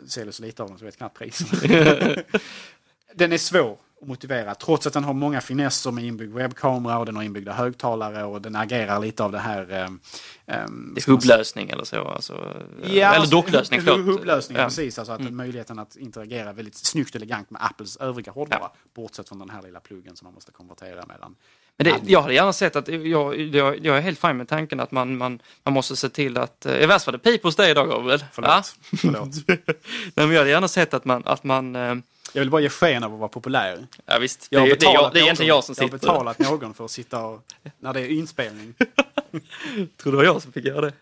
säljer så lite av dem så jag vet knappt priserna. den är svår att motivera trots att den har många finesser med inbyggd webbkamera och den har inbyggda högtalare och den agerar lite av det här... Det är hubblösning eller så. Alltså, eller alltså, docklösning, förlåt. Hubblösning, Ja. Mm. precis. Alltså att möjligheten att interagera väldigt snyggt och elegant med Apples övriga hårdvara. Bortsett från den här lilla pluggen som man måste konvertera mellan. Men det, jag hade gärna sett att, jag, jag, jag är helt fine med tanken att man, man, man måste se till att, eh, i värsta fall det pip hos dig idag Gabriel. Förlåt. Förlåt. Nej, men jag hade gärna sett att man, att man eh, Jag vill bara ge sken av att vara populär. ja visst, det, Jag det, är, jag, det är egentligen jag som Jag sitter har betalat någon för att sitta och, när det är inspelning. tror det var jag som fick göra det.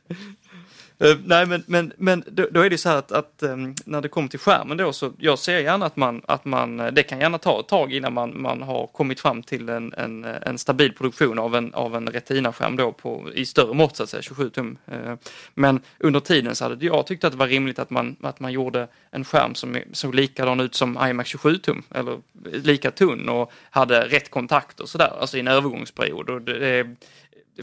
Uh, nej men, men, men då, då är det så här att, att um, när det kommer till skärmen då så jag ser gärna att man, att man eh, det kan gärna ta ett tag innan man, man har kommit fram till en, en, eh, en stabil produktion av en, av en Retina-skärm då på, i större mått så att säga, 27 tum. Uh, Men under tiden så hade jag tyckt att det var rimligt att man, att man gjorde en skärm som såg likadan ut som iMac 27 tum eller lika tunn och hade rätt kontakt och sådär, alltså i en övergångsperiod. Och det, det,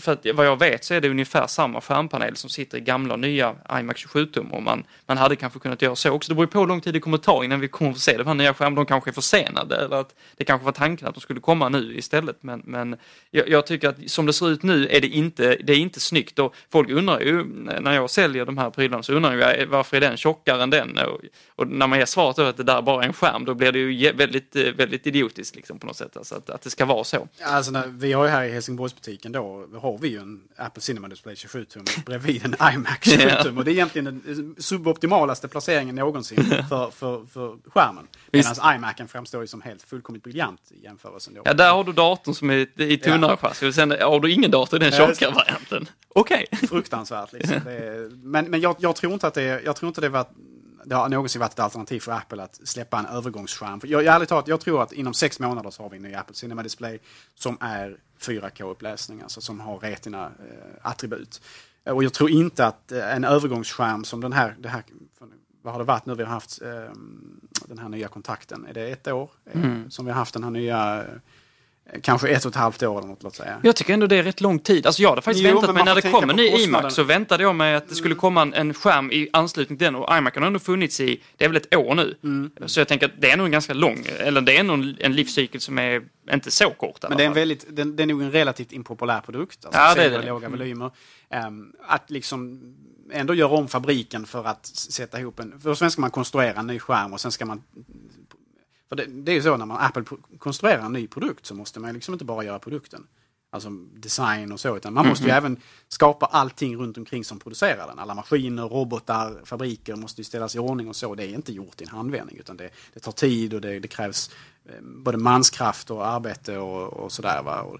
för att vad jag vet så är det ungefär samma skärmpanel som sitter i gamla och nya iMac 27 tum och man, man hade kanske kunnat göra så också. Det beror ju på hur lång tid det kommer ta innan vi kommer att få se de här nya skärmarna. De kanske är försenade eller att det kanske var tanken att de skulle komma nu istället. Men, men jag, jag tycker att som det ser ut nu är det inte, det är inte snyggt och folk undrar ju när jag säljer de här prylarna så undrar jag varför är den tjockare än den? Och, och när man ger svaret då att det där bara är en skärm då blir det ju väldigt, väldigt idiotiskt liksom på något sätt. Alltså att, att det ska vara så. Alltså när, vi har ju här i Helsingborgsbutiken då, har vi ju en Apple Cinema Display 27 tum bredvid en iMac 27 tum. Och det är egentligen den suboptimalaste placeringen någonsin för, för, för skärmen. Medan iMacen framstår ju som helt fullkomligt briljant i jämförelsen. Då. Ja, där har du datorn som är i tunnare chassi och sen har du ingen dator i den Ja, tjockare varianten. Okej. Fruktansvärt liksom. Är, men men jag, jag tror inte att det, jag tror inte det, var, det har någonsin varit ett alternativ för Apple att släppa en övergångsskärm. För jag, jag, ärligt talat, jag tror att inom sex månader så har vi en ny Apple Cinema Display som är 4K-upplösning, alltså som har retina-attribut. och jag tror inte att eh, en övergångsskärm som den här, det här vad har det varit nu vi har haft eh, den här nya kontakten? Är det ett år eh, som vi har haft den här nya, eh, kanske ett och ett halvt år eller något, låt säga. Jag tycker ändå det är rätt lång tid. Alltså jag hade faktiskt Jo, väntat men mig när det kom en ny iMac så väntade jag mig att det skulle komma en, en skärm i anslutning till den och iMac har ändå funnits i, det är väl ett år nu. Mm. Så jag tänker att det är nog en ganska lång, eller det är nog en, livscykel som är inte så kort. Men det är, en väldigt, det, är nog en relativt impopulär produkt. Alltså Ja, det är det. låga volymer. Ehm, att liksom ändå göra om fabriken för att sätta ihop en... För sen ska man konstruera en ny skärm och sen ska man... För det, det är ju så när man Apple konstruerar en ny produkt så måste man liksom inte bara göra produkten. Alltså design och så, utan man måste ju även skapa allting runt omkring som producerar den. Alla maskiner, robotar, fabriker måste ju ställas i ordning och så. Det är inte gjort i en handvändning utan det, det tar tid och det, det krävs eh, både manskraft och arbete och, och sådär. Va? Och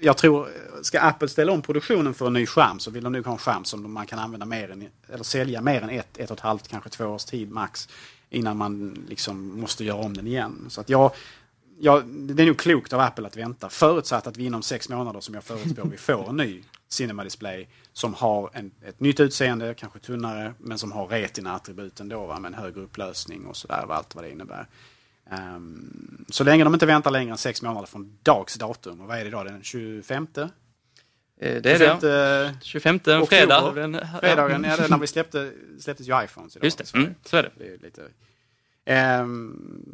jag tror, ska Apple ställa om produktionen för en ny skärm så vill de nog ha en skärm som man kan använda mer än, eller sälja mer än ett, ett och ett halvt, kanske två års tid max. Innan man liksom måste göra om den igen. Så att jag, jag, det är nog klokt av Apple att vänta. Förutsatt att vi inom sex månader, som jag förutspår, vi får en ny Cinema Display som har en, ett nytt utseende, kanske tunnare, men som har retina-attributen då, va, med en högre upplösning och sådär, allt vad det innebär. Um, så länge de inte väntar längre än sex månader från dags datum, och vad är det idag, den 25? Eh, Det är det. ja. 25 en fredag. Den- ja. Fredagen, ja, är när vi släppte, släpptes ju iPhones idag. Just det, Sverige. mm, så är det. det är lite, Ehm,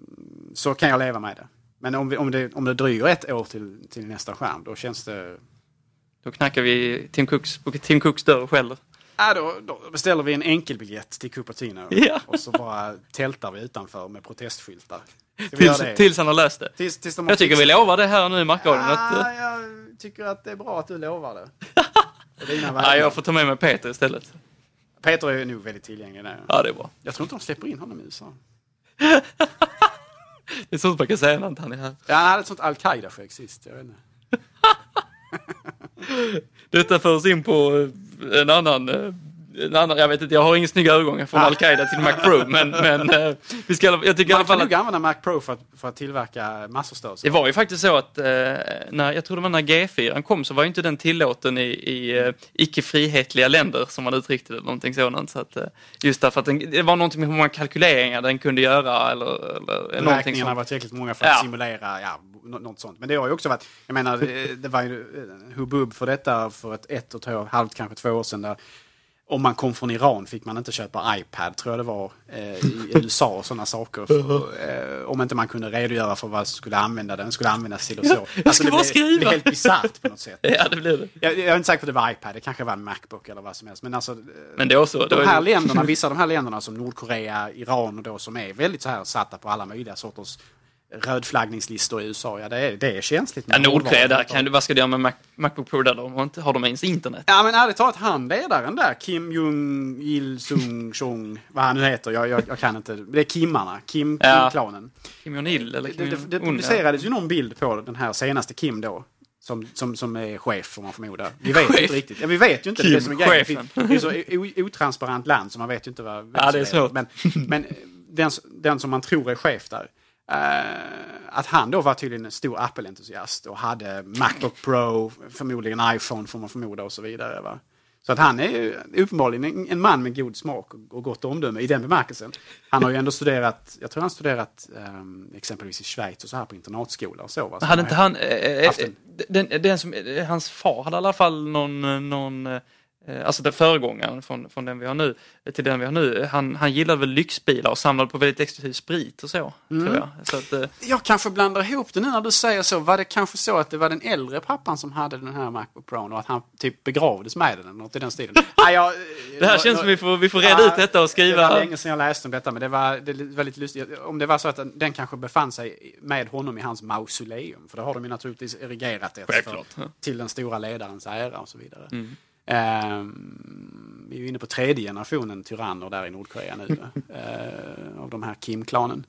så kan jag leva med det. Men om, vi, om, det, om det dröjer ett år till, till nästa skärm, då känns det... Då knackar vi Tim Cooks, på Tim Cooks dörr och skäller. Äh, då, då beställer vi en enkelbiljett till Cupertino Ja. och så bara tältar vi utanför med protestskyltar. Vi Tills, tills han har löst det. Tills, tills de har Jag tycker vi fixat- lovar det här nu i Markradion. Att, Ah, eh, jag tycker att det är bra att du lovar det. Vägar. jag får ta med mig Peter istället. Peter är nog väldigt tillgänglig där. Ja, det är bra. Jag tror inte de släpper in honom i USA. Det är sånt man kan säga när han är här. Ja, han hade ett sånt al-Qaida-skägg sist. Jag vet inte. Detta förs in på en annan, eh, annan jag vet inte, jag har ingen snygga övergångar från Al-Qaida till Mac Pro, men, men eh, vi ska, jag tycker Man kan att nog använda Mac Pro för att, för att tillverka massförstörelse. Det var ju faktiskt så att eh, när, jag tror det var när G4 kom så var ju inte den tillåten i, i eh, icke-frihetliga länder som man uttryckte det, någonting sådant. Så att, eh, just därför att den, det var någonting med hur många kalkyleringar den kunde göra eller, eller någonting sånt. var tillräckligt många för att Ja. simulera ja, nå- något sånt. Men det har ju också varit, jag menar, det, det var ju hubbub för detta för ett, ett och ett halvt, kanske två år sedan. Där, om man kom från Iran fick man inte köpa iPad, tror jag det var, eh, i USA och sådana saker. För, eh, om inte man kunde redogöra för vad skulle använda den, skulle användas till och så. Alltså, jag ska det bara blev- skriva. blev helt bisarrt på något sätt. Ja, det blev det. Jag, jag är inte säker på att det var iPad, det kanske var en Macbook eller vad som helst. Men alltså, eh, Men det var så. Det de här ju, länderna, vissa av de här länderna som Nordkorea, Iran och då som är väldigt så här satta på alla möjliga sorters rödflaggningslistor i USA. Ja, det är, det är känsligt. ja, Nordkorea, där kan du, vad ska du göra med Mac, Macbook Pro där? De har, inte, har de ens internet? Ja, men ärligt talat, han ledaren där, Kim Jong Il Sung Chong, vad han nu heter, jag, jag, jag kan inte. Det är Kimmarna, Kim, Ja. Kim-klanen. Kim Jong-Il eller Det, Kim det, det ja. publicerades ju någon bild på den här senaste Kim då. Som, som, som är chef, får man förmoda. Vi vet Chef. inte riktigt. Ja, vi vet ju inte. det är det som är. Kim-chefen. Det är så otransparent land så man vet ju inte vad... Ja, det är svårt. Men, men den, den som man tror är chef där. Eh, att han då var tydligen en stor Apple-entusiast och hade Macbook Pro, förmodligen iPhone får man förmoda och så vidare. Va? Så att han är ju uppenbarligen en, man med god smak och, gott omdöme i den bemärkelsen. Han har ju ändå studerat, jag tror han studerat ehm, exempelvis i Schweiz och så här på internatskola och så. Va? Så Hade inte han, eh, eh, en- den, den som, eh, hans far hade i alla fall någon, eh, någon eh, alltså den föregångaren från, från den vi har nu, eh, till den vi har nu. Han, han gillade väl lyxbilar och samlade på väldigt exklusiv sprit och så, Mm. tror jag. Så att, eh, Jag kanske blandar ihop det nu när du säger så. Var det kanske så att det var den äldre pappan som hade den här Macbook Pro och att han typ begravdes med den något i den stilen? Nej, jag, det här känns som vi får, vi får reda ut detta och Det var skriva. länge sedan jag läste om detta men det var, det var lite lustigt. Om det var så att den, kanske befann sig med honom i hans mausoleum. För det har de ju naturligtvis erigerat ett för, till den stora ledarens ära och så vidare. Mm. Ehm, vi är ju inne på tredje generationen tyranner där i Nordkorea nu. eh, av de här Kim-klanen.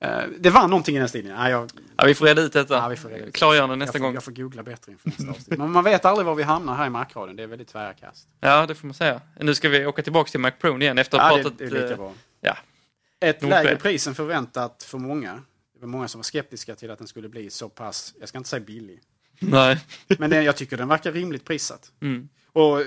Eh, det var någonting i den stilen. Ja, jag, Ja, vi får reda ut detta. Ja, vi får reda ut. Klargörande jag, nästa får, gång. jag får googla bättre inför nästa avsnitt. Men man vet aldrig var vi hamnar här i markradion. Det är väldigt tvära kast. Ja, det får man säga. Nu ska vi åka tillbaka till Mac Pro igen efter att Ja, ha det, pratat... det är lika eh, bra. Ja, Ett Nordkorea. lägre pris än förväntat för många. Det var många som var skeptiska till att den skulle bli så pass, jag ska inte säga billig. nej. Men den, jag tycker den verkar rimligt prissatt. Mm. Och, eh,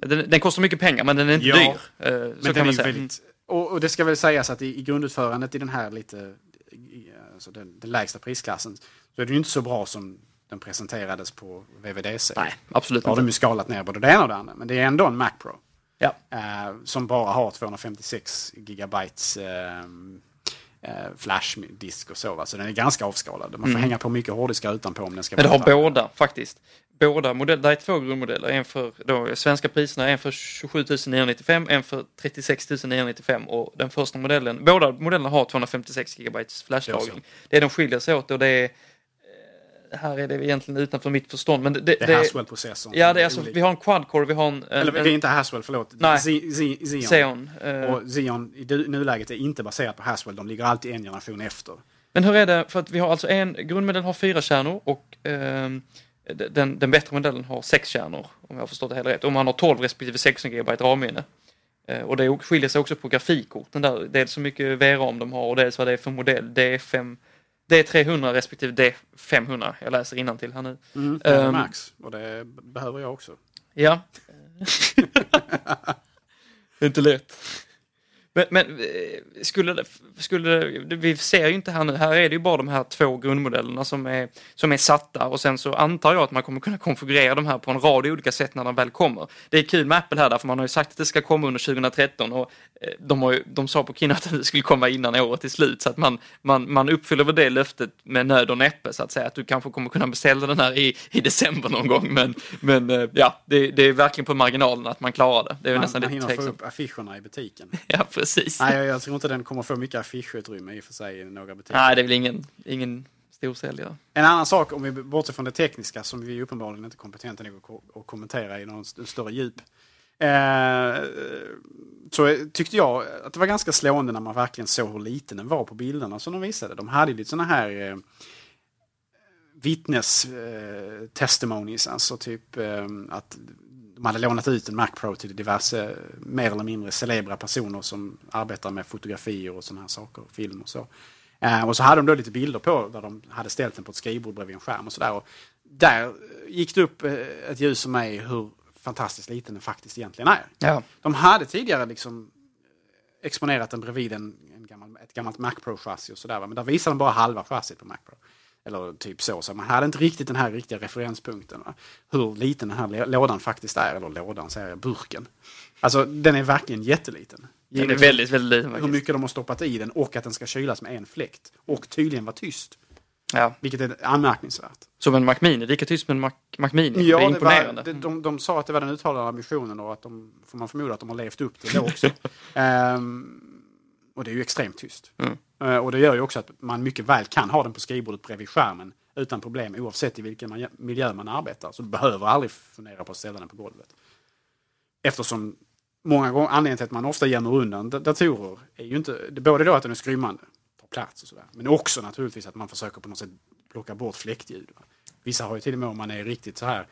Den, den kostar mycket pengar, men den är inte Ja, dyr. Eh, så men kan man säga. väldigt... Och, och det ska väl sägas att i, i grundutförandet i den här lite, i, alltså den, den lägsta prisklassen, så är det ju inte så bra som den presenterades på VVDC. Nej, absolut Då har de inte. ju skalat ner både det ena och det andra. Men det är ändå en Mac Pro. Ja. Eh, som bara har 256 gigabytes eh, eh, flashdisk och så. Va? Så den är ganska avskalad. Man får hänga på mycket hårddiskar utanpå om den ska Mm. Men det har båda faktiskt. Båda modeller, det är två grundmodeller. En för då, svenska priserna, en för 27 995, en för 36 995 och den första modellen, båda modellerna har 256 GB flashlagring. Det de skiljer sig åt och det är, eh, här är det egentligen utanför mitt förstånd. Men det, det, är Haswell-processorn. Ja, det är alltså, vi har en quad-core, vi har en, en, Eller det är inte Haswell, förlåt. Nej. Z- Z- Xeon. Xeon. eh, Och Xeon i nuläget är inte baserat på Haswell. De ligger alltid en generation efter. Men hur är det, för att vi har alltså en, grundmodellen har fyra kärnor och ehm, den, den bättre modellen har sex kärnor om jag har förstått det hela rätt. Och man har 12 respektive 16 GB RAM-minne. Eh, Och det skiljer sig också på grafikkorten där. Dels hur mycket VRAM de har och dels vad det är för modell. D5, D300 respektive D500. Jag läser till här nu. Mm, det är Ehm, Max och det behöver jag också. Ja. det är inte lätt. Men, men eh, skulle, det, skulle det, vi ser ju inte här nu, här är det ju bara de här två grundmodellerna som är, som är satta och sen så antar jag att man kommer kunna konfigurera de här på en rad olika sätt när de väl kommer. Det är kul med Apple här därför man har ju sagt att det ska komma under 2013 och eh, de, har ju, de sa på keynote att det skulle komma innan året är slut så att man, man, man uppfyller väl det löftet med nöd och näppe så att säga att du kanske kommer kunna beställa den här i, i december någon gång men, men eh, ja, det, det är verkligen på marginalen att man klarar det. Det är Man, nästan man lite hinner få upp affischerna i butiken. Ja, precis. Nej, jag, jag tror inte den kommer få mycket affischutrymme i och för sig i några butiker. Nej, det är väl ingen, ingen storsäljare. En annan sak, om vi bortser från det tekniska, som vi uppenbarligen inte är kompetenta nog att ko- att kommentera i någon st- större djup. Eh, så tyckte jag att det var ganska slående när man verkligen såg hur liten den var på bilderna som de visade. De hade lite sådana här eh, vittnes eh, testimonies, alltså typ eh, att de hade lånat ut en Mac Pro till diverse mer eller mindre celebra personer som arbetar med fotografier och sådana här saker, film och så. Eh, och så hade de då lite bilder på där de hade ställt den på ett skrivbord bredvid en skärm och sådär. Där gick det upp eh, ett ljus för mig hur fantastiskt liten den faktiskt egentligen är. Ja. De hade tidigare liksom exponerat den bredvid en, en gammal, ett gammalt Mac Pro-chassi och sådär. Men där visade de bara halva chassit på Mac Pro. Eller typ så. Så man hade inte riktigt den här riktiga referenspunkten. Va? Hur liten den här lå- lådan faktiskt är. Eller lådan säger jag, burken. Alltså den är verkligen jätteliten. Den är väldigt, väldigt liten hur faktiskt. mycket de har stoppat i den och att den ska kylas med en fläkt. Och tydligen vara tyst. Ja. Vilket är anmärkningsvärt. Som en Mac Mini, lika tyst som en Mac, Mac Mini. det är det var, imponerande. det, de, de sa att det var den uttalade ambitionen och att de, får man förmoda att de har levt upp till det också. Ehm, och det är ju extremt tyst. Mm. Eh, och det gör ju också att man mycket väl kan ha den på skrivbordet bredvid skärmen utan problem oavsett i vilken miljö man arbetar. Så du behöver aldrig fundera på att ställa den på golvet. Eftersom många gånger, anledningen till att man ofta gömmer undan da- datorer är ju inte, både då att den är skrymmande, tar plats och sådär, men också naturligtvis att man försöker på något sätt plocka bort fläktljud. Vissa har ju till och med om man är riktigt så här eh,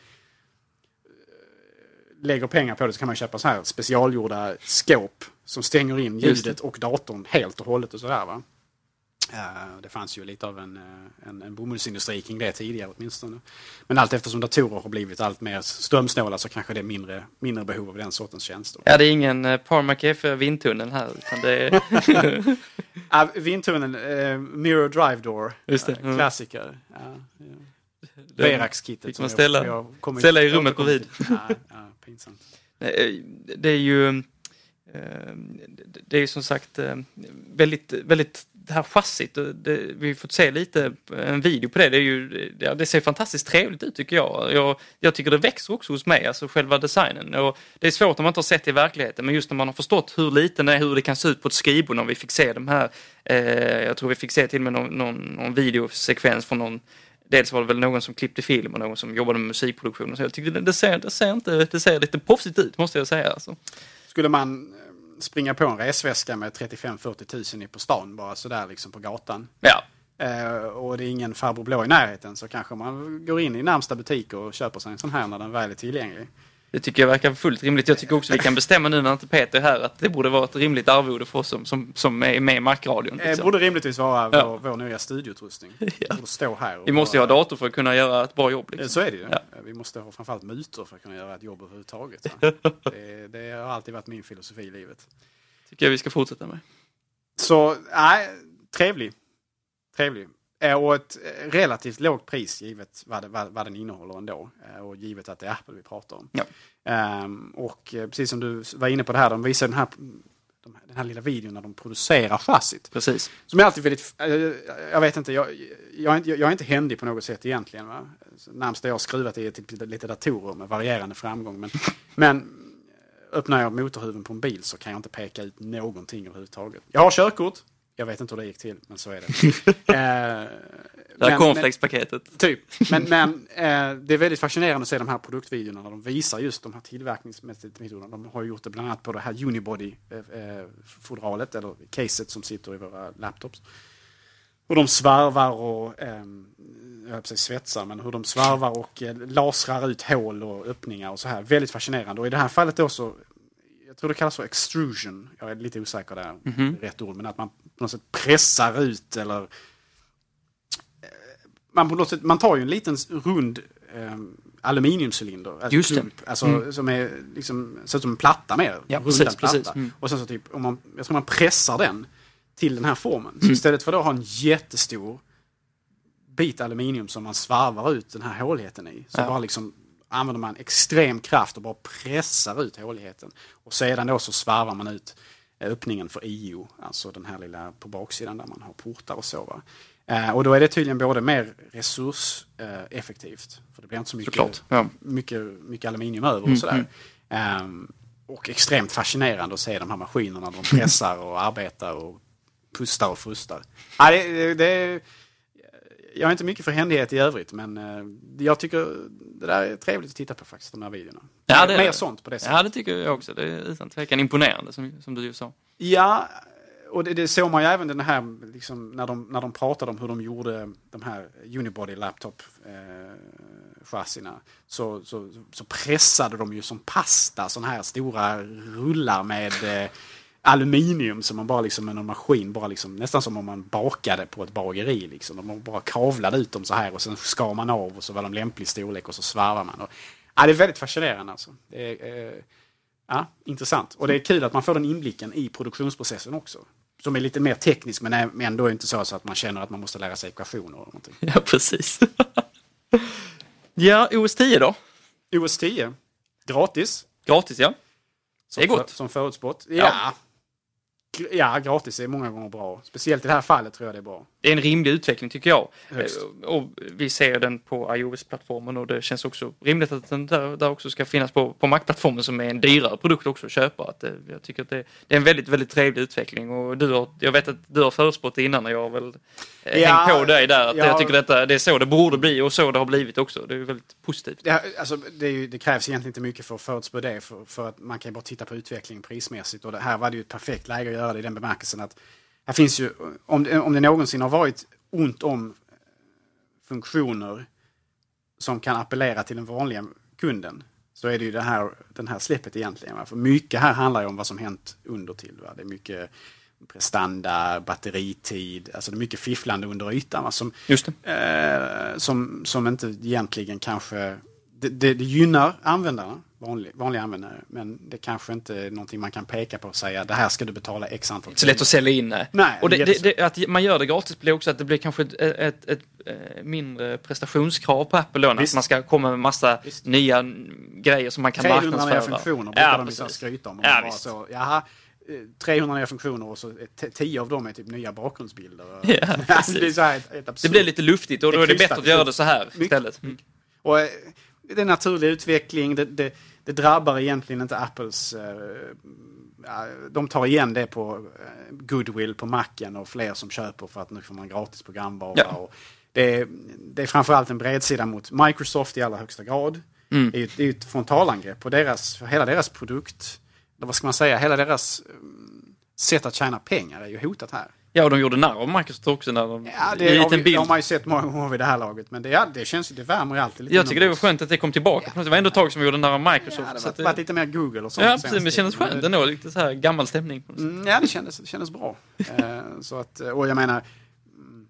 lägger pengar på det så kan man köpa så här specialgjorda skåp som stänger in ljudet och datorn helt och hållet och sådär va. Eh, Det fanns ju lite av en, eh, en, en bomullsindustri kring det tidigare åtminstone. Men allt eftersom datorer har blivit allt mer strömsnåla så kanske det är mindre, mindre behov av den sortens tjänster. Ja, det är ingen eh, Parmac F vindtunnel här, utan det är... Ah, vindtunneln, eh, Mirror Drive Door, Just det, mm. klassiker. Ja, ja. Verax-kittet. Fick man jag- ställa- jag kommer- ställa i rummet till. Ja, ja, pinsamt. Det är ju... Det är ju som sagt väldigt, väldigt det här chassit, det, vi har fått se lite eh, en video på det, det, är ju, det ser fantastiskt trevligt ut tycker jag. jag. Jag tycker det växer också hos mig, alltså själva designen. Och det är svårt om man inte har sett det i verkligheten, men just när man har förstått hur liten det är, hur det kan se ut på ett skrivbord när vi fick se de här, eh, jag tror vi fick se till och med någon, någon, någon videosekvens från någon Dels var det väl någon som klippte film och någon som jobbade med musikproduktion. och Så jag tyckte det, det, ser, det, ser inte, det ser lite proffsigt ut måste jag säga. Alltså. Skulle man springa på en resväska med 35-40 tusen i på stan bara sådär liksom på gatan. Ja, Eh, och det är ingen farbror blå i närheten så kanske man går in i närmsta butik och köper sig en sån här när den väl är tillgänglig. Det tycker jag verkar fullt rimligt. Jag tycker också vi kan bestämma nu när inte Peter är här att det borde vara ett rimligt arvode för oss som, som, som är med i Mac-radion. Eh, Liksom. borde rimligtvis vara Ja. vår, vår nya studioutrustning. ja. Stå här. och Vi måste ju ha dator för att kunna göra ett bra jobb. Liksom. Så är det ju. Ja. Vi måste ha framförallt mutor för att kunna göra ett jobb överhuvudtaget. det, det har alltid varit min filosofi i livet. tycker jag vi ska fortsätta med. Så, nej, trevlig. Trevlig. Eh, Och ett eh, relativt lågt pris givet vad, det, vad, vad den innehåller ändå. Eh, Och givet att det är Apple vi pratar om. Ja. Ehm, och precis som du var inne på det här, de visar den här, de, den här lilla videon när de producerar chassit. Precis. Som är alltid väldigt, jag vet inte, jag, jag, är inte, jag är inte händig på något sätt egentligen. Va? Närmsta jag har skruvat är typ lite datorer med varierande framgång. Men, men öppnar jag motorhuven på en bil så kan jag inte peka ut någonting överhuvudtaget. Jag har körkort, jag vet inte hur det gick till, men så är det. Eh, Det här cornflakespaketet. Typ. Men, men eh, det är väldigt fascinerande att se de här produktvideorna när de visar just de här tillverkningsmetoderna. De har gjort det bland annat på det här Unibody-fodralet, eller caset som sitter i våra laptops. hur de svarvar och ehm, jag höll på svetsar, men hur de svarvar och eh, lasrar ut hål och öppningar och så här. Väldigt fascinerande. Och i det här fallet då så, jag tror det kallas för extrusion. Jag är lite osäker där, rätt ord, men att man på något sätt pressar ut eller eh, man, på något sätt, man tar ju en liten rund eh, aluminiumcylinder. Alltså Just det. klump, alltså, som är liksom, ser ut som en platta mer. Ja, precis, platta. precis. Mm. Och sen så typ, om man, jag tror man pressar den till den här formen. Mm. Så istället för att ha en jättestor bit aluminium som man svarvar ut den här håligheten i. Så Ja. bara liksom använder man extrem kraft och bara pressar ut håligheten. Och sedan då så svarvar man ut eh, öppningen för IO, alltså den här lilla på baksidan där man har portar och så. Eh, och då är det tydligen både mer resurseffektivt, eh, för det blir inte så mycket, Såklart, ja. Mm, mycket, mycket aluminium över och sådär. Ehm, och extremt fascinerande att se de här maskinerna, de pressar och arbetar och pustar och frustar. Ja, det, det, det, jag är inte mycket för händighet i övrigt, men eh, jag tycker det där är trevligt att titta på faktiskt, de här videorna. Ja, det- Mer sånt på det sättet. Ja, det tycker jag också. Det är utan tvekan imponerande som, som du ju sa. Ja, och det, det såg man ju även den här, liksom, när, de, när de pratade om hur de gjorde de här Unibody laptop eh, chassina. Så, så, så pressade de ju som pasta sådana här stora rullar med eh, aluminium som man bara liksom med en maskin, bara liksom, nästan som om man bakade på ett bageri. Liksom. De bara kavlade ut dem så här och sen skar man av och så var de lämplig storlek och så svarvar man. Och, ja, det är väldigt fascinerande alltså. Det är, eh, Ja, intressant. Och det är kul att man får den inblicken i produktionsprocessen också. Som är lite mer teknisk men är- ändå inte så, så att man känner att man måste lära sig ekvationer. Och någonting. Ja, precis. ja, OS 10 då? OS 10, gratis. Gratis, ja. Som Det är gott. För, som förutspått. Ja. G- ja, gratis är många gånger bra. Speciellt i det här fallet tror jag det är bra. Det är en rimlig utveckling tycker jag. Högst. Eh, Och vi ser den på iOS-plattformen och det känns också rimligt att den där, där också ska finnas på, på Mac-plattformen som är en dyrare produkt också att köpa. Att, eh, jag tycker att det, det är en väldigt, väldigt trevlig utveckling och du har, jag vet att du har förutspått det innan och jag har väl eh, Ja, hängt på dig där. Att ja. Jag tycker detta, det är så det borde bli och så det har blivit också. Det är väldigt positivt. Det, här- alltså, det, ju, det krävs egentligen inte mycket för att förutspå det. För, för att man kan bara titta på utvecklingen prismässigt. Och det här var det ju ett perfekt läge att göra det i den bemärkelsen att här finns ju, om om det någonsin har varit ont om eh, funktioner som kan appellera till den vanliga kunden så är det ju det här, den här släppet egentligen. Va? För mycket här handlar ju om vad som hänt under till. Va? Det är mycket prestanda, batteritid, alltså det är mycket fifflande under ytan. Va? Som, eh, som, som inte egentligen kanske... Det, det, det gynnar användarna, vanlig, vanliga användare, men det kanske inte är någonting man kan peka på och säga det här ska du betala x antal Så lätt att sälja in. Nej. Nej, och det, det, det, att man gör det gratis blir också att det blir kanske ett, ett, ett, eh, mindre prestationskrav på Apple då, Visst. man ska komma med massa Visst. nya grejer som man kan 300 nya marknadsföra. funktioner brukar Ja, de liksom skryta om. Och Ja, visst. så, jaha, eh, 300 nya funktioner och så är t- 10 av dem är typ nya bakgrundsbilder. Ja, Alltså, det, här Det blir lite luftigt och Det då är det bättre att göra det så här istället. Mm. Och eh, det är naturlig utveckling, det, det, det drabbar egentligen inte Apples... Eh, ja, de tar igen det på eh, goodwill på macken och fler som köper för att nu får man gratis programvara. Ja. Och det, är, det är framförallt en bredsida mot Microsoft i allra högsta grad. Mm. Det är ju är ju ett frontalangrepp på deras, hela deras produkt, vad ska man säga, hela deras eh, sätt att tjäna pengar är ju hotat här. Ja, och de gjorde narr av Microsoft också när de... Ja, det har, vi, bild. har man ju sett många gånger vid det här laget, men det, ja, det känns det värmer ju alltid lite Jag tycker det var skönt att det kom tillbaka. Det var ändå ett tag som vi gjorde narr av Microsoft. Ja, det har det- varit lite mer Google och sånt. Ja, precis, men det kändes skönt ändå. Lite så här gammal stämning. Mm, ja, det kändes, det kändes bra. Eh, så att, och jag menar, mm,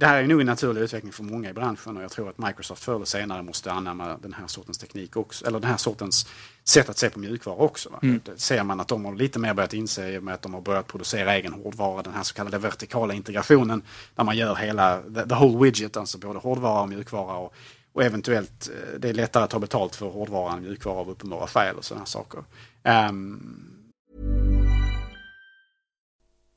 det här är nog en naturlig utveckling för många i branschen och jag tror att Microsoft förr eller senare måste anamma den här sortens teknik också, eller den här sortens sätt att se på mjukvara också. Va? Det ser man att de har lite mer börjat inse med att de har börjat producera egen hårdvara, den här så kallade vertikala integrationen, där man gör hela, the, the whole widget, alltså både hårdvara och mjukvara och, och eventuellt, eh, det är lättare att ta betalt för hårdvara än mjukvara av uppenbara skäl och sådana saker. Ehm,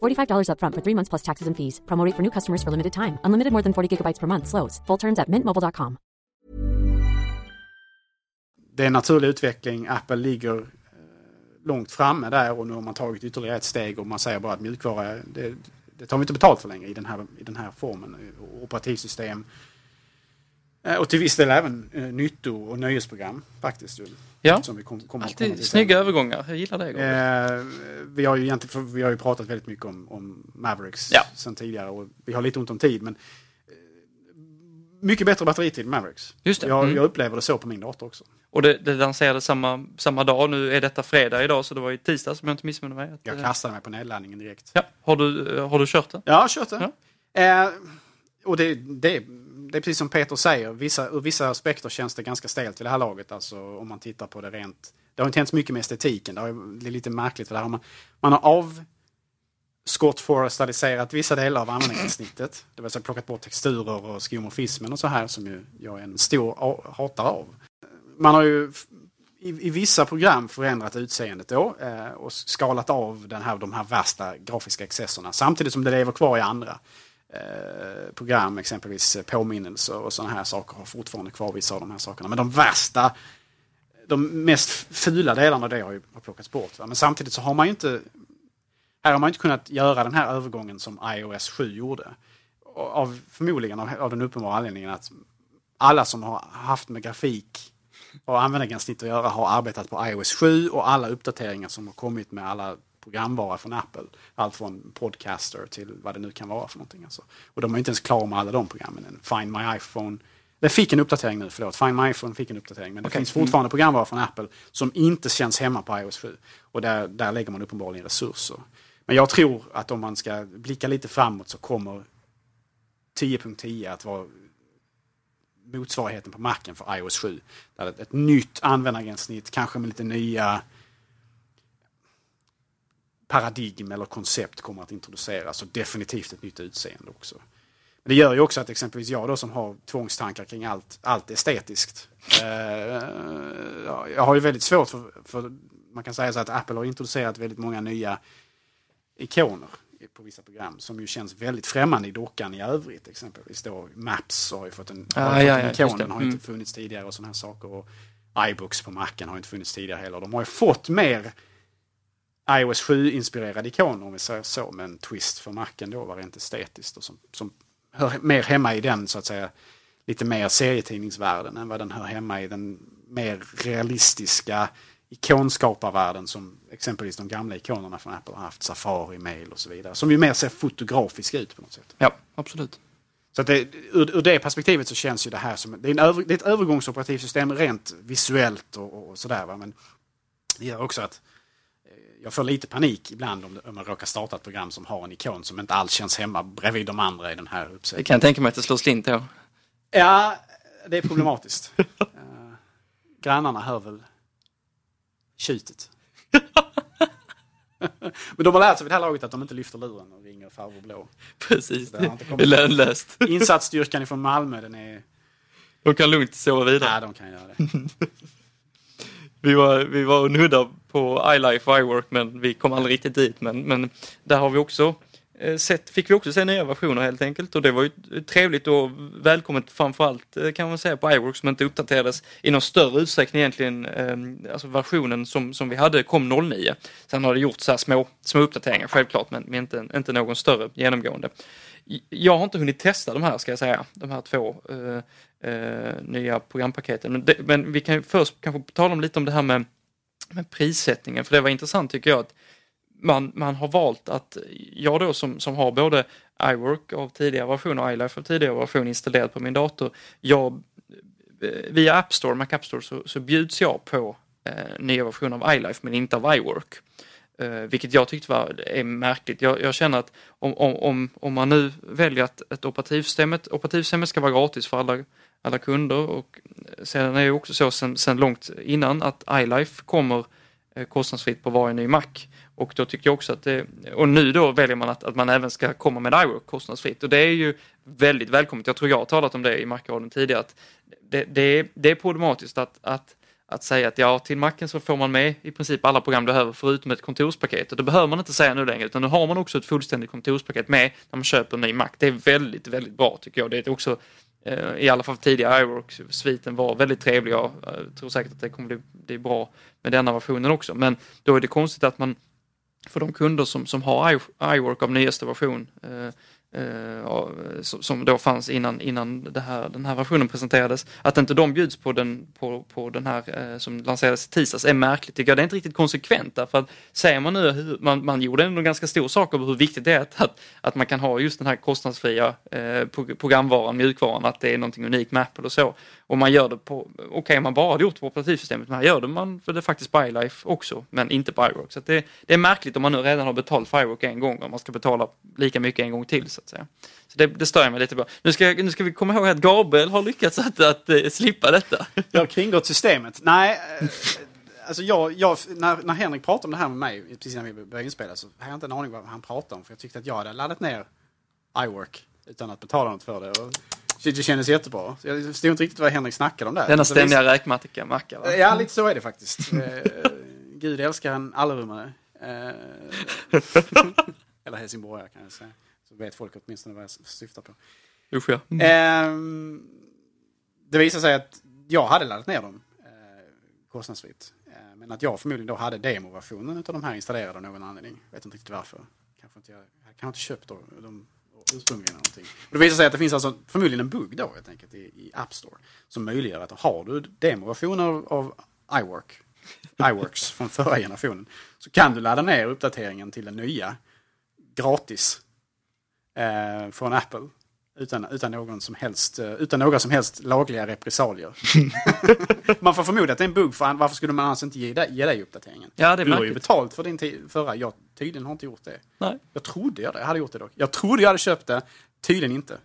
$45 upfront for three months plus taxes and fees. Promo rate for new customers for limited time. Unlimited more than 40 gigabytes per month. Slows. Full terms at mintmobile.com. Det är en naturlig utveckling. Apple ligger eh, långt framme där och nu har man tagit ytterligare ett steg och man säger bara att mjukvara, det, det tar vi inte betalt för längre i den här, i den här formen. Eh, operativsystem eh, och till viss del även nytto och nöjesprogram faktiskt. Ja. Som vi kom, komma Alltid snygga sen. övergångar. Jag gillar det. Eh, vi, har ju egentligen, vi har ju pratat väldigt mycket om, om Mavericks Ja. sen tidigare och vi har lite ont om tid men eh, mycket bättre batteritid med Mavericks. Just det. Jag, Mm. jag upplever det så på min dator också. Och det, det lanserades samma, samma dag. Nu är detta fredag idag så det var i tisdags om jag inte missminner mig. Att, Jag eh, kastade mig på nedladdningen direkt. ja. har, du, eh, har du kört det? Ja, jag har kört det. Eh, och det, det, det är precis som Peter säger, vissa, ur vissa aspekter känns det ganska stelt vid det här laget. Alltså om man tittar på det rent. Det har inte hänt så mycket med estetiken. Det, har, det är lite märkligt för det här. Man, man har av Scott Forestaliserat vissa delar av användningssnittet. Det vill säga plockat bort texturer och skeuomorfismen och så här som ju jag är en stor hatare av. Man har ju i, i vissa program förändrat utseendet då eh, och skalat av den här, de här värsta grafiska excesserna samtidigt som det lever kvar i andra Eh, program, exempelvis påminnelser och sådana här saker har fortfarande kvar vissa av de här sakerna. Men de värsta, de mest fula delarna av det har ju har plockats bort. Va? Men samtidigt så har man ju inte här har man inte kunnat göra den här övergången som iOS 7 gjorde. Av, förmodligen av, av den uppenbara anledningen att alla som har haft med grafik och användargränssnitt att göra har arbetat på iOS 7 och alla uppdateringar som har kommit med alla programvara från Apple. Allt från Podcaster till vad det nu kan vara för någonting. Alltså. Och de är inte ens klara med alla de programmen än. Find My iPhone. Det fick en uppdatering nu, förlåt. Find My iPhone fick en uppdatering. Men det finns fortfarande programvara från Apple som inte känns hemma på iOS 7. Och där, där lägger man uppenbarligen resurser. Men jag tror att om man ska blicka lite framåt så kommer 10.10 att vara motsvarigheten på Macen för iOS 7. Där ett, ett nytt användargränssnitt, kanske med lite nya paradigm eller koncept kommer att introduceras och definitivt ett nytt utseende också. Men det gör ju också att exempelvis jag då som har tvångstankar kring allt, allt estetiskt. Eh, ja, jag har ju väldigt svårt för, för, man kan säga så att Apple har introducerat väldigt många nya ikoner på vissa program som ju känns väldigt främmande i dockan i övrigt. Exempelvis då Maps har ju fått en, Ah, har ja, fått en ikon, den har Mm. inte funnits tidigare och sådana här saker. Och iBooks på Macen har inte funnits tidigare heller. De har ju fått mer iOS 7-inspirerade ikoner om vi säger så, med en twist för Macen då var rent estetiskt och som, som hör mer hemma i den så att säga lite mer serietidningsvärlden än vad den hör hemma i den mer realistiska ikonskaparvärlden som exempelvis de gamla ikonerna från Apple har haft, Safari, Mail och så vidare. Som ju mer ser fotografiska ut på något sätt. Ja, absolut. Så att det, ur, ur det perspektivet så känns ju det här som det är, en över, det är ett övergångsoperativsystem rent visuellt och, och sådär. Va? Men det gör också att jag får lite panik ibland om, om jag råkar starta ett program som har en ikon som inte alls känns hemma bredvid de andra i den här uppsättningen. kan jag tänka mig att det slår slint på. Ja, det är problematiskt. uh, grannarna hör väl tjutet. Men de har lärt sig vid det här laget att de inte lyfter luren och ringer farbror blå. Precis, Det det är lönlöst. Insatsstyrkan från Malmö, den är... De kan lugnt sova vidare. Nej, de kan göra det. Vi var, vi var och nuddade på iLife och iWork men vi kom aldrig riktigt dit. Men, men där har vi också eh, sett, fick vi också se nya versioner helt enkelt och det var ju trevligt och välkommet framförallt eh, kan man säga på iWork som inte uppdaterades i någon större utsträckning egentligen. Ehm, alltså versionen som, som vi hade kom 09. Sen har det gjorts så små, små uppdateringar självklart men, men inte, inte någon större genomgående. Jag har inte hunnit testa de här ska jag säga, de här två eh, eh, nya programpaketen. Men, det, men vi kan ju först kanske tala om lite om det här med, med prissättningen, för det var intressant tycker jag att man, man har valt att, jag då som, som har både iWork av tidigare version och iLife av tidigare version installerat på min dator, jag, eh, via App Store, Mac App Store, så, så bjuds jag på eh, nya versioner av iLife men inte av iWork. Eh, vilket jag tyckte var är märkligt. Jag, jag känner att om, om, om, om man nu väljer att ett operativsystemet, operativsystemet ska vara gratis för alla, alla kunder och sedan är det också så sen, sen långt innan att iLife kommer eh, kostnadsfritt på varje ny Mac. Och då tycker jag också att det, och nu då väljer man att, att man även ska komma med iWork kostnadsfritt och det är ju väldigt välkommet. Jag tror jag har talat om det i Macradion tidigare att det, det, är, det är problematiskt att, att att säga att ja, till Macen så får man med i princip alla program du behöver förutom ett kontorspaket. Och det behöver man inte säga nu längre, utan nu har man också ett fullständigt kontorspaket med när man köper en ny Mac. Det är väldigt, väldigt bra tycker jag. Det är också, eh, i alla fall tidigare iWork-sviten var väldigt trevlig. Jag tror säkert att det kommer bli, bli bra med denna versionen också. Men då är det konstigt att man, för de kunder som, som har iWork av nyaste version, eh, eh, som, då fanns innan, innan det här, den här versionen presenterades. Att inte de bjuds på den, på, på den här eh, som lanserades i tisdags är märkligt tycker jag. Det är inte riktigt konsekvent därför att säger man nu, hur, man, man gjorde ändå en ganska stor sak av hur viktigt det är att, att, att man kan ha just den här kostnadsfria eh, programvaran, mjukvaran, att det är någonting unikt med Apple och så. Och man gör det på, okej okay, man bara hade gjort det på operativsystemet, men här gör det man för det är faktiskt Bylife också, men inte på iWork. Så att det, det är märkligt om man nu redan har betalt för iWork en gång om man ska betala lika mycket en gång till så att säga. Så det, det stör jag mig lite på. Nu ska, nu ska vi komma ihåg att Gabriel har lyckats att, att, att slippa detta. Jag har kringgått systemet. Nej, eh, alltså jag, jag, när, när Henrik pratade om det här med mig precis innan vi började inspela så hade jag inte en aning vad han pratade om. För jag tyckte att jag hade laddat ner iWork utan att betala något för det. Och det det kändes jättebra. Jag förstod inte riktigt vad Henrik snackade om där. Denna Så det- ständiga räkmacka. va? Ja, lite så är det faktiskt. Eh, Gud älskar en allrummare. Eh, eller helsingborgare kan jag säga. Så vet folk åtminstone vad jag syftar på. Usch ja. Ehm, det visade sig att jag hade laddat ner dem eh, kostnadsfritt. Men att jag förmodligen då hade demoversionen av de här installerade av någon anledning. Jag vet inte riktigt varför. Kanske inte jag, jag kanske inte köpt dem, dem ursprungligen. Någonting. Och det visade sig att det finns alltså förmodligen en bugg då helt enkelt i, i App Store. Som möjliggör att har du demoversioner av, av iWork, iWorks från förra generationen. Så kan du ladda ner uppdateringen till den nya gratis eh, från Apple. Utan, utan, någon som helst, eh, utan några som helst lagliga repressalier. man får förmoda att det är en bugg, för varför skulle man annars inte ge dig, ge dig uppdateringen? Ja, det är du har ju betalt för din förra, jag tydligen har inte gjort det. Nej. Jag trodde jag det, jag hade gjort det dock. Jag trodde jag hade köpt det, tydligen inte.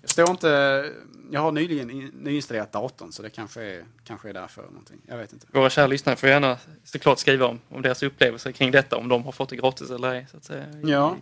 Jag står inte, jag har nyligen in- nyinstallerat datorn så det kanske är, kanske är därför någonting. Jag vet inte. Våra kära lyssnare får gärna såklart skriva om, om deras upplevelser kring detta, om de har fått det gratis eller ej. Så att säga. Ja.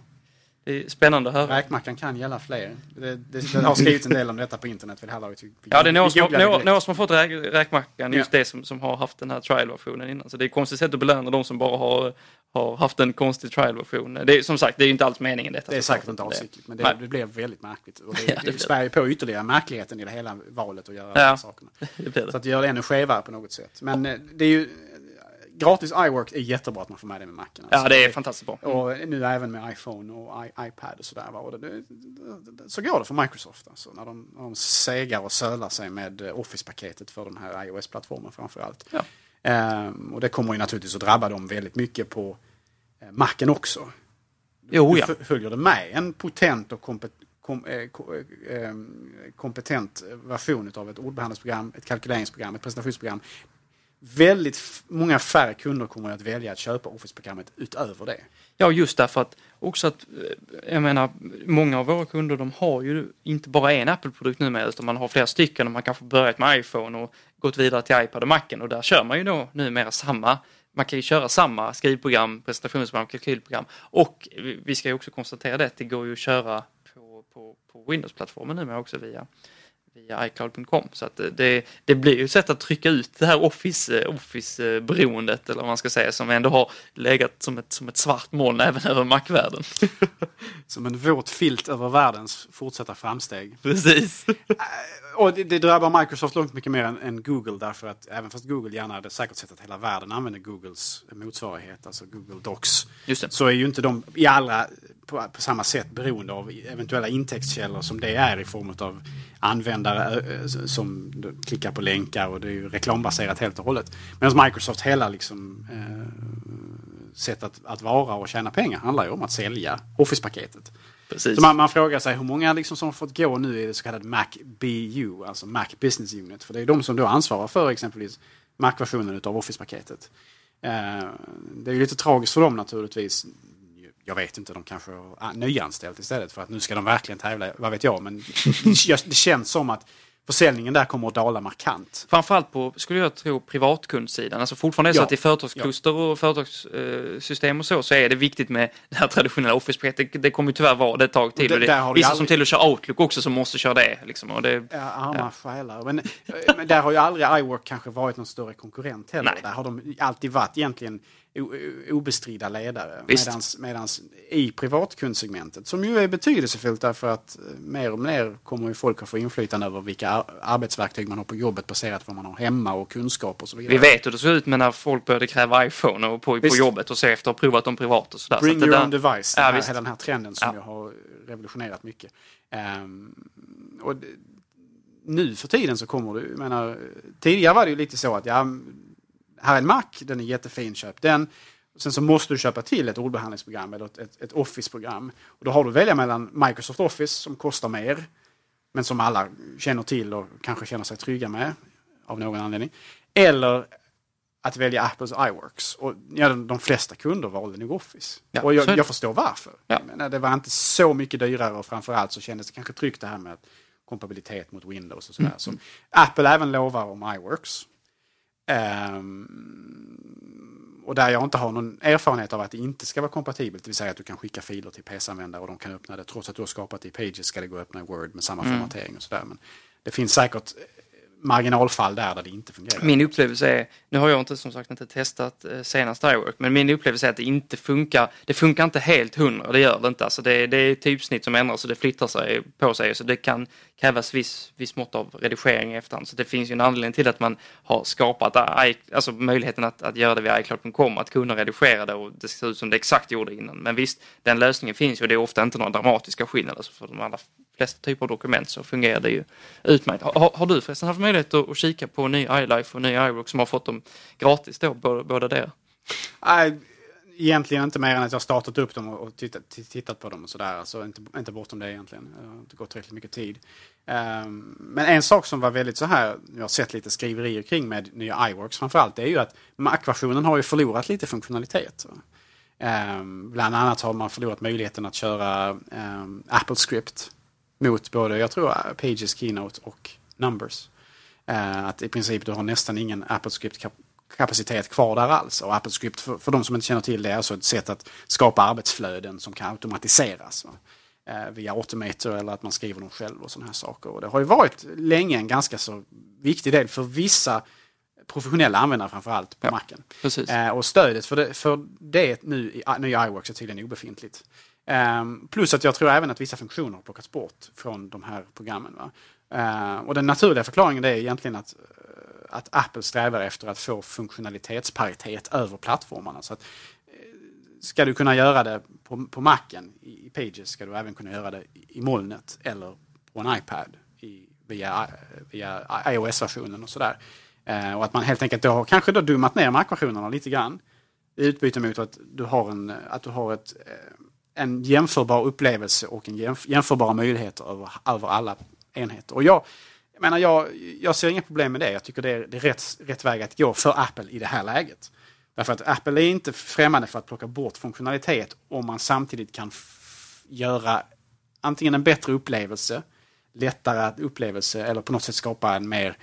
Det är spännande att höra. Räkmackan kan gälla fler. Det, det, det har skrivits en del om detta på internet vid det här laget. Vi- Ja, det är några som, några, några som har fått räk, räkmackan, just Ja. det som, som har haft den här trial-versionen innan. Så det är ett konstigt sätt att belöna de som bara har, har haft en konstig trial-version. Det är som sagt, det är ju inte alls meningen detta. Det är säkert inte avsiktligt, men det, det blev väldigt märkligt. Och det, Ja, det det, det. spär ju på ytterligare märkligheten i det hela valet att göra Ja. de här sakerna. Det blir det. Så att göra det ännu skevare på något sätt. Men eh, det är ju... Gratis iWork är jättebra att man får med det med Macen. Ja, alltså. det är fantastiskt bra. Och nu även med iPhone och I, iPad och sådär. Och det, det, det, så går det för Microsoft. Alltså, när, de, när de segar och sölar sig med eh, Office-paketet för den här iOS-plattformen framför allt. Ja. Ehm, och det kommer ju naturligtvis att drabba dem väldigt mycket på eh, Macen också. Jo, ja. F- följer det med en potent och kompet- kom, eh, eh, kompetent version av ett ordbehandlingsprogram, ett kalkyleringsprogram, ett presentationsprogram. Väldigt många färre kunder kommer att välja att köpa Office-programmet utöver det. Ja, just därför att också att, eh, jag menar, många av våra kunder de har ju inte bara en Apple-produkt numera utan man har flera stycken och man kanske börjat med iPhone och gått vidare till iPad och Macen och där kör man ju då numera samma man kan ju köra samma skrivprogram, presentationsprogram, kalkylprogram och vi- vi ska ju också konstatera det, det går ju att köra på, på, på Windows-plattformen numera också via via iCloud.com. Så att det- det, det blir ju ett sätt att trycka ut det här Office, eh, Office-beroendet eller vad man ska säga som ändå har legat som ett, som ett svart moln även över Mac-världen. Som en våt filt över världens fortsatta framsteg. Precis. Och det, det drabbar Microsoft långt mycket mer än, än Google därför att även fast Google gärna hade säkert sett att hela världen använder Googles motsvarighet, alltså Google Docs, så är ju inte de i alla på, på samma sätt beroende av eventuella intäktskällor som det är i form av användare som klickar på länkar och det är ju reklambaserat helt och hållet. Medan Microsoft hela liksom, eh, sätt att, att vara och tjäna pengar handlar ju om att sälja Office-paketet. Precis. Så man, man frågar sig hur många liksom som har fått gå nu i det så kallade Mac BU, alltså Mac Business Unit. För det är de som då ansvarar för exempelvis Mac-versionen av Office-paketet. Eh, det är ju lite tragiskt för dem naturligtvis. Jag vet inte, de kanske har ah, nyanställt istället för att nu ska de verkligen tävla, vad vet jag. Men det, det känns som att försäljningen där kommer att dala markant. Framförallt på, skulle jag tro, privatkundsidan. Alltså fortfarande är det så Ja. att i företagskluster och företagssystem och så, så är det viktigt med det här traditionella Office-paketet. Det, det kommer ju tyvärr vara det ett tag till. Det- Och det, du vissa aldrig- som till och kör Outlook också som måste köra det. Liksom, och det Ja, arma själar. Men, eh, men där har ju aldrig iWork kanske varit någon större konkurrent heller. Nej. Där har de alltid varit egentligen obestridda ledare. Medans, i privatkundsegmentet, som ju är betydelsefullt därför att eh, mer och mer kommer ju folk att få inflytande över vilka ar- arbetsverktyg man har på jobbet baserat på vad man har hemma och kunskap och så vidare. Vi vet hur det såg ut med när folk började kräva iPhone och på, på jobbet och se efter att ha provat dem privat och sådär. Bring så det your där- own device, Ja, den här, visst. hela den här trenden som Ja. ju har revolutionerat mycket. Ehm, och det, nu för tiden så kommer du, jag menar, tidigare var det ju lite så att ja, här är en Mac, den är jättefin, köp den. Sen så måste du köpa till ett ordbehandlingsprogram eller ett, ett, ett Office-program. Och då har du att välja mellan Microsoft Office som kostar mer, men som alla känner till och kanske känner sig trygga med av någon anledning. Eller att välja Apples iWorks. Och ja, de, de flesta kunder valde nog Office. Ja, och jag, jag förstår varför. Ja. Menar, det var inte så mycket dyrare och framförallt så kändes det kanske tryggt det här med kompatibilitet mot Windows och sådär. Mm. Så Apple även lovar om iWorks. Ehm, och där jag inte har någon erfarenhet av att det inte ska vara kompatibelt, det vill säga att du kan skicka filer till PC-användare och de kan öppna det. Trots att du har skapat det i Pages ska det gå att öppna i Word med samma Mm. formatering och sådär. Men det finns säkert marginalfall där, där det inte fungerar. Min upplevelse är, nu har jag inte som sagt inte testat eh, senast iWork, men min upplevelse är att det inte funkar. Det funkar inte helt hundra, det gör det inte. Alltså det, det är typsnitt som ändras och det flyttar sig på sig. Så det kan krävas viss, viss mått av redigering i efterhand. Så det finns ju en anledning till att man har skapat eh, i, alltså möjligheten att, att göra det via iCloud.com, att kunna redigera det och det ser ut som det exakt gjorde innan. Men visst, den lösningen finns ju och det är ofta inte några dramatiska skillnader. Så för de allra flesta typer av dokument så fungerar det ju utmärkt. Har, har du förresten haft möjlighet att, att kika på ny iLife och ny iWork som har fått dem gratis då, båda, där? Nej, egentligen inte mer än att jag startat upp dem och tittat, tittat på dem och sådär. Alltså inte, inte bortom det egentligen. Det har inte gått tillräckligt mycket tid. Um, men en sak som var väldigt så här, jag har sett lite skriverier kring med nya iWorks framförallt, det är ju att Mac-versionen har ju förlorat lite funktionalitet. Um, bland annat har man förlorat möjligheten att köra um, Apple Script mot både, jag tror, Pages, Keynote och Numbers. Eh, att i princip du har nästan ingen Apple Script-kapacitet kvar där alls. Och Apple Script, för, för de som inte känner till det, är alltså ett sätt att skapa arbetsflöden som kan automatiseras. Va? Eh, via Automator eller att man skriver dem själv och sådana här saker. Och det har ju varit länge en ganska så viktig del för vissa professionella användare framförallt på Ja, Macen. Eh, och stödet för det, för det nu i nya iWorks är tydligen obefintligt. Ehm, plus att jag tror även att vissa funktioner har plockats bort från de här programmen. Va? Eh, och den naturliga förklaringen det är egentligen att, eh, att Apple strävar efter att få funktionalitetsparitet över plattformarna. Så att, eh, ska du kunna göra det på, på Macen i, Pages ska du även kunna göra det i, molnet eller på en iPad i, via, via iOS-versionen och sådär. Eh, och att man helt enkelt då har kanske då dummat ner Mac-versionerna lite grann i utbyte mot att du har, en, att du har ett, en jämförbar upplevelse och en jämf jämförbara möjligheter över, över alla enheter. Och jag, jag, menar, jag, jag ser inga problem med det. Jag tycker det är, det är rätt, rätt väg att gå för Apple i det här läget. Därför att Apple är inte främmande för att plocka bort funktionalitet om man samtidigt kan göra antingen en bättre upplevelse, lättare upplevelse eller på något sätt skapa en mer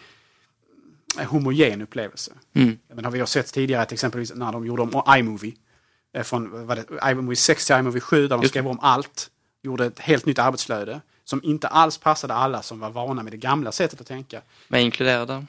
homogen upplevelse. Mm. Men har vi sett tidigare att exempelvis när de gjorde om iMovie, eh, från vad det, iMovie 6 till iMovie 7, där de Just skrev om allt, gjorde ett helt nytt arbetsflöde som inte alls passade alla som var vana med det gamla sättet att tänka. Med inkluderade.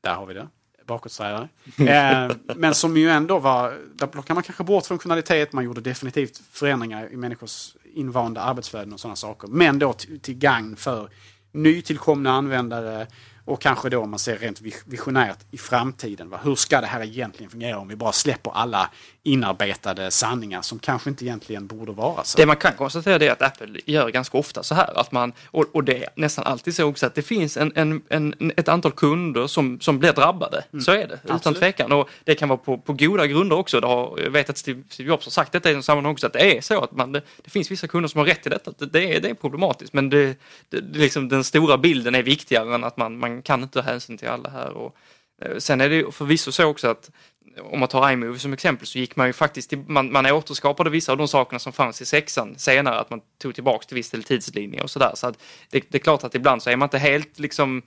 Där har vi det. Bakåtsträvare. eh, men som ju ändå var, där plockade man kanske bort funktionalitet, man gjorde definitivt förändringar i människors invanda arbetsflöden och sådana saker. Men då till gagn för nytillkomna användare och kanske då om man ser rent visionärt i framtiden. Va? Hur ska det här egentligen fungera om vi bara släpper alla inarbetade sanningar som kanske inte egentligen borde vara så? Det man kan konstatera är att Apple gör ganska ofta så här att man, och, och det är nästan alltid så också att det finns en, en, en ett antal kunder som, som blir drabbade. Mm. Så är det, utan Absolut. tvekan. Och det kan vara på, på goda grunder också. Det har, jag vet att Steve, Steve Jobs har sagt detta i en sammanhang också, att det är så att man, det, det finns vissa kunder som har rätt i detta. Det, det, är, det är problematiskt, men det, det liksom, den stora bilden är viktigare än att man, man kan inte ta hänsyn till alla här. Och, eh, sen är det förvisso så också att eh, om man tar iMovie som exempel så gick man ju faktiskt till, man, man återskapade vissa av de sakerna som fanns i sexan senare, att man tog tillbaks till viss del tidslinje och sådär. Så att det, det är klart att ibland så är man inte helt liksom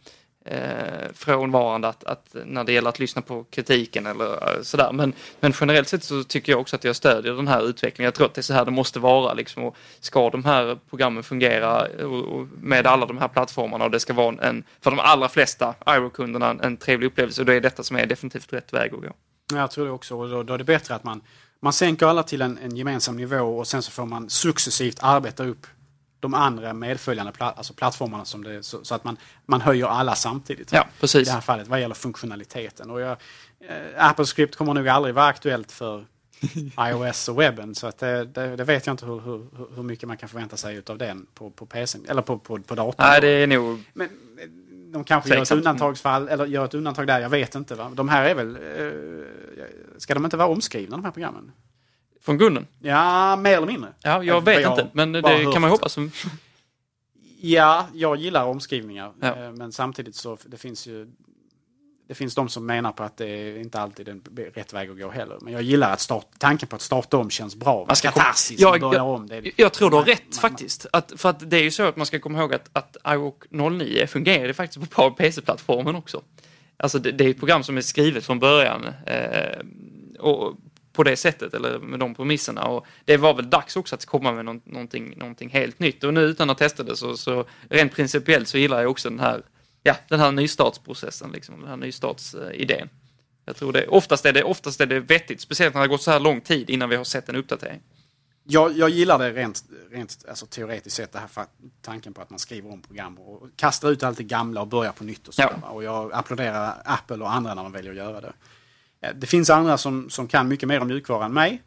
eh, frånvarande att, att när det gäller att lyssna på kritiken eller eh, sådär. Men, men generellt sett så tycker jag också att jag stödjer den här utvecklingen. Jag tror att det är så här det måste vara liksom. Och ska de här programmen fungera och, och med alla de här plattformarna och det ska vara en, för de allra flesta Iro-kunderna en, en trevlig upplevelse, då är detta som är definitivt rätt väg att gå. Jag tror det också. Och då, då är det bättre att man, man sänker alla till en, en gemensam nivå och sen så får man successivt arbeta upp de andra medföljande pla alltså plattformarna som det, så, så att man, man höjer alla samtidigt. Ja, precis. I det här fallet vad gäller funktionaliteten. Och jag, eh, Apple Script kommer nog aldrig vara aktuellt för iOS och webben. Så att det, det, det vet jag inte hur, hur, hur mycket man kan förvänta sig av den på, på PC eller på, på, på datorn. Nej, det är nog... Men eh, de kanske gör ett undantagsfall eller gör ett undantag där, jag vet inte. Va? De här är väl... Eh, ska de inte vara omskrivna de här programmen? Från grunden? Ja, mer eller mindre. Ja, jag vet jag inte, men det kan man ju hoppas. Ja, jag gillar omskrivningar. Ja. Eh, Men samtidigt så det finns ju det finns de som menar på att det är inte alltid är rätt väg att gå heller. Men jag gillar att start, tanken på att starta om känns bra. Man ska Katarsis, Ja, börjar jag- om. Det Jag tror du har rätt man- faktiskt. Att, för att det är ju så att man ska komma ihåg att, att iWalk 09 fungerar faktiskt på PC-plattformen också. Alltså det, det är ett program som är skrivet från början. Eh, och på det sättet, eller med de premisserna. Och det var väl dags också att komma med någon, någonting, någonting helt nytt. Och nu utan att testa det så, så rent principiellt så gillar jag också den här, ja, den här nystartsprocessen, liksom, den här nystartsidén. Jag tror det, oftast är det, oftast är det vettigt, speciellt när det har gått så här lång tid innan vi har sett en uppdatering. Jag, jag gillar det rent, rent alltså, teoretiskt sett, det här tanken på att man skriver om program och kastar ut allt det gamla och börjar på nytt. Och, så Ja. och jag applåderar Apple och andra när de väljer att göra det. Eh, Det finns andra som, som kan mycket mer om mjukvara än mig.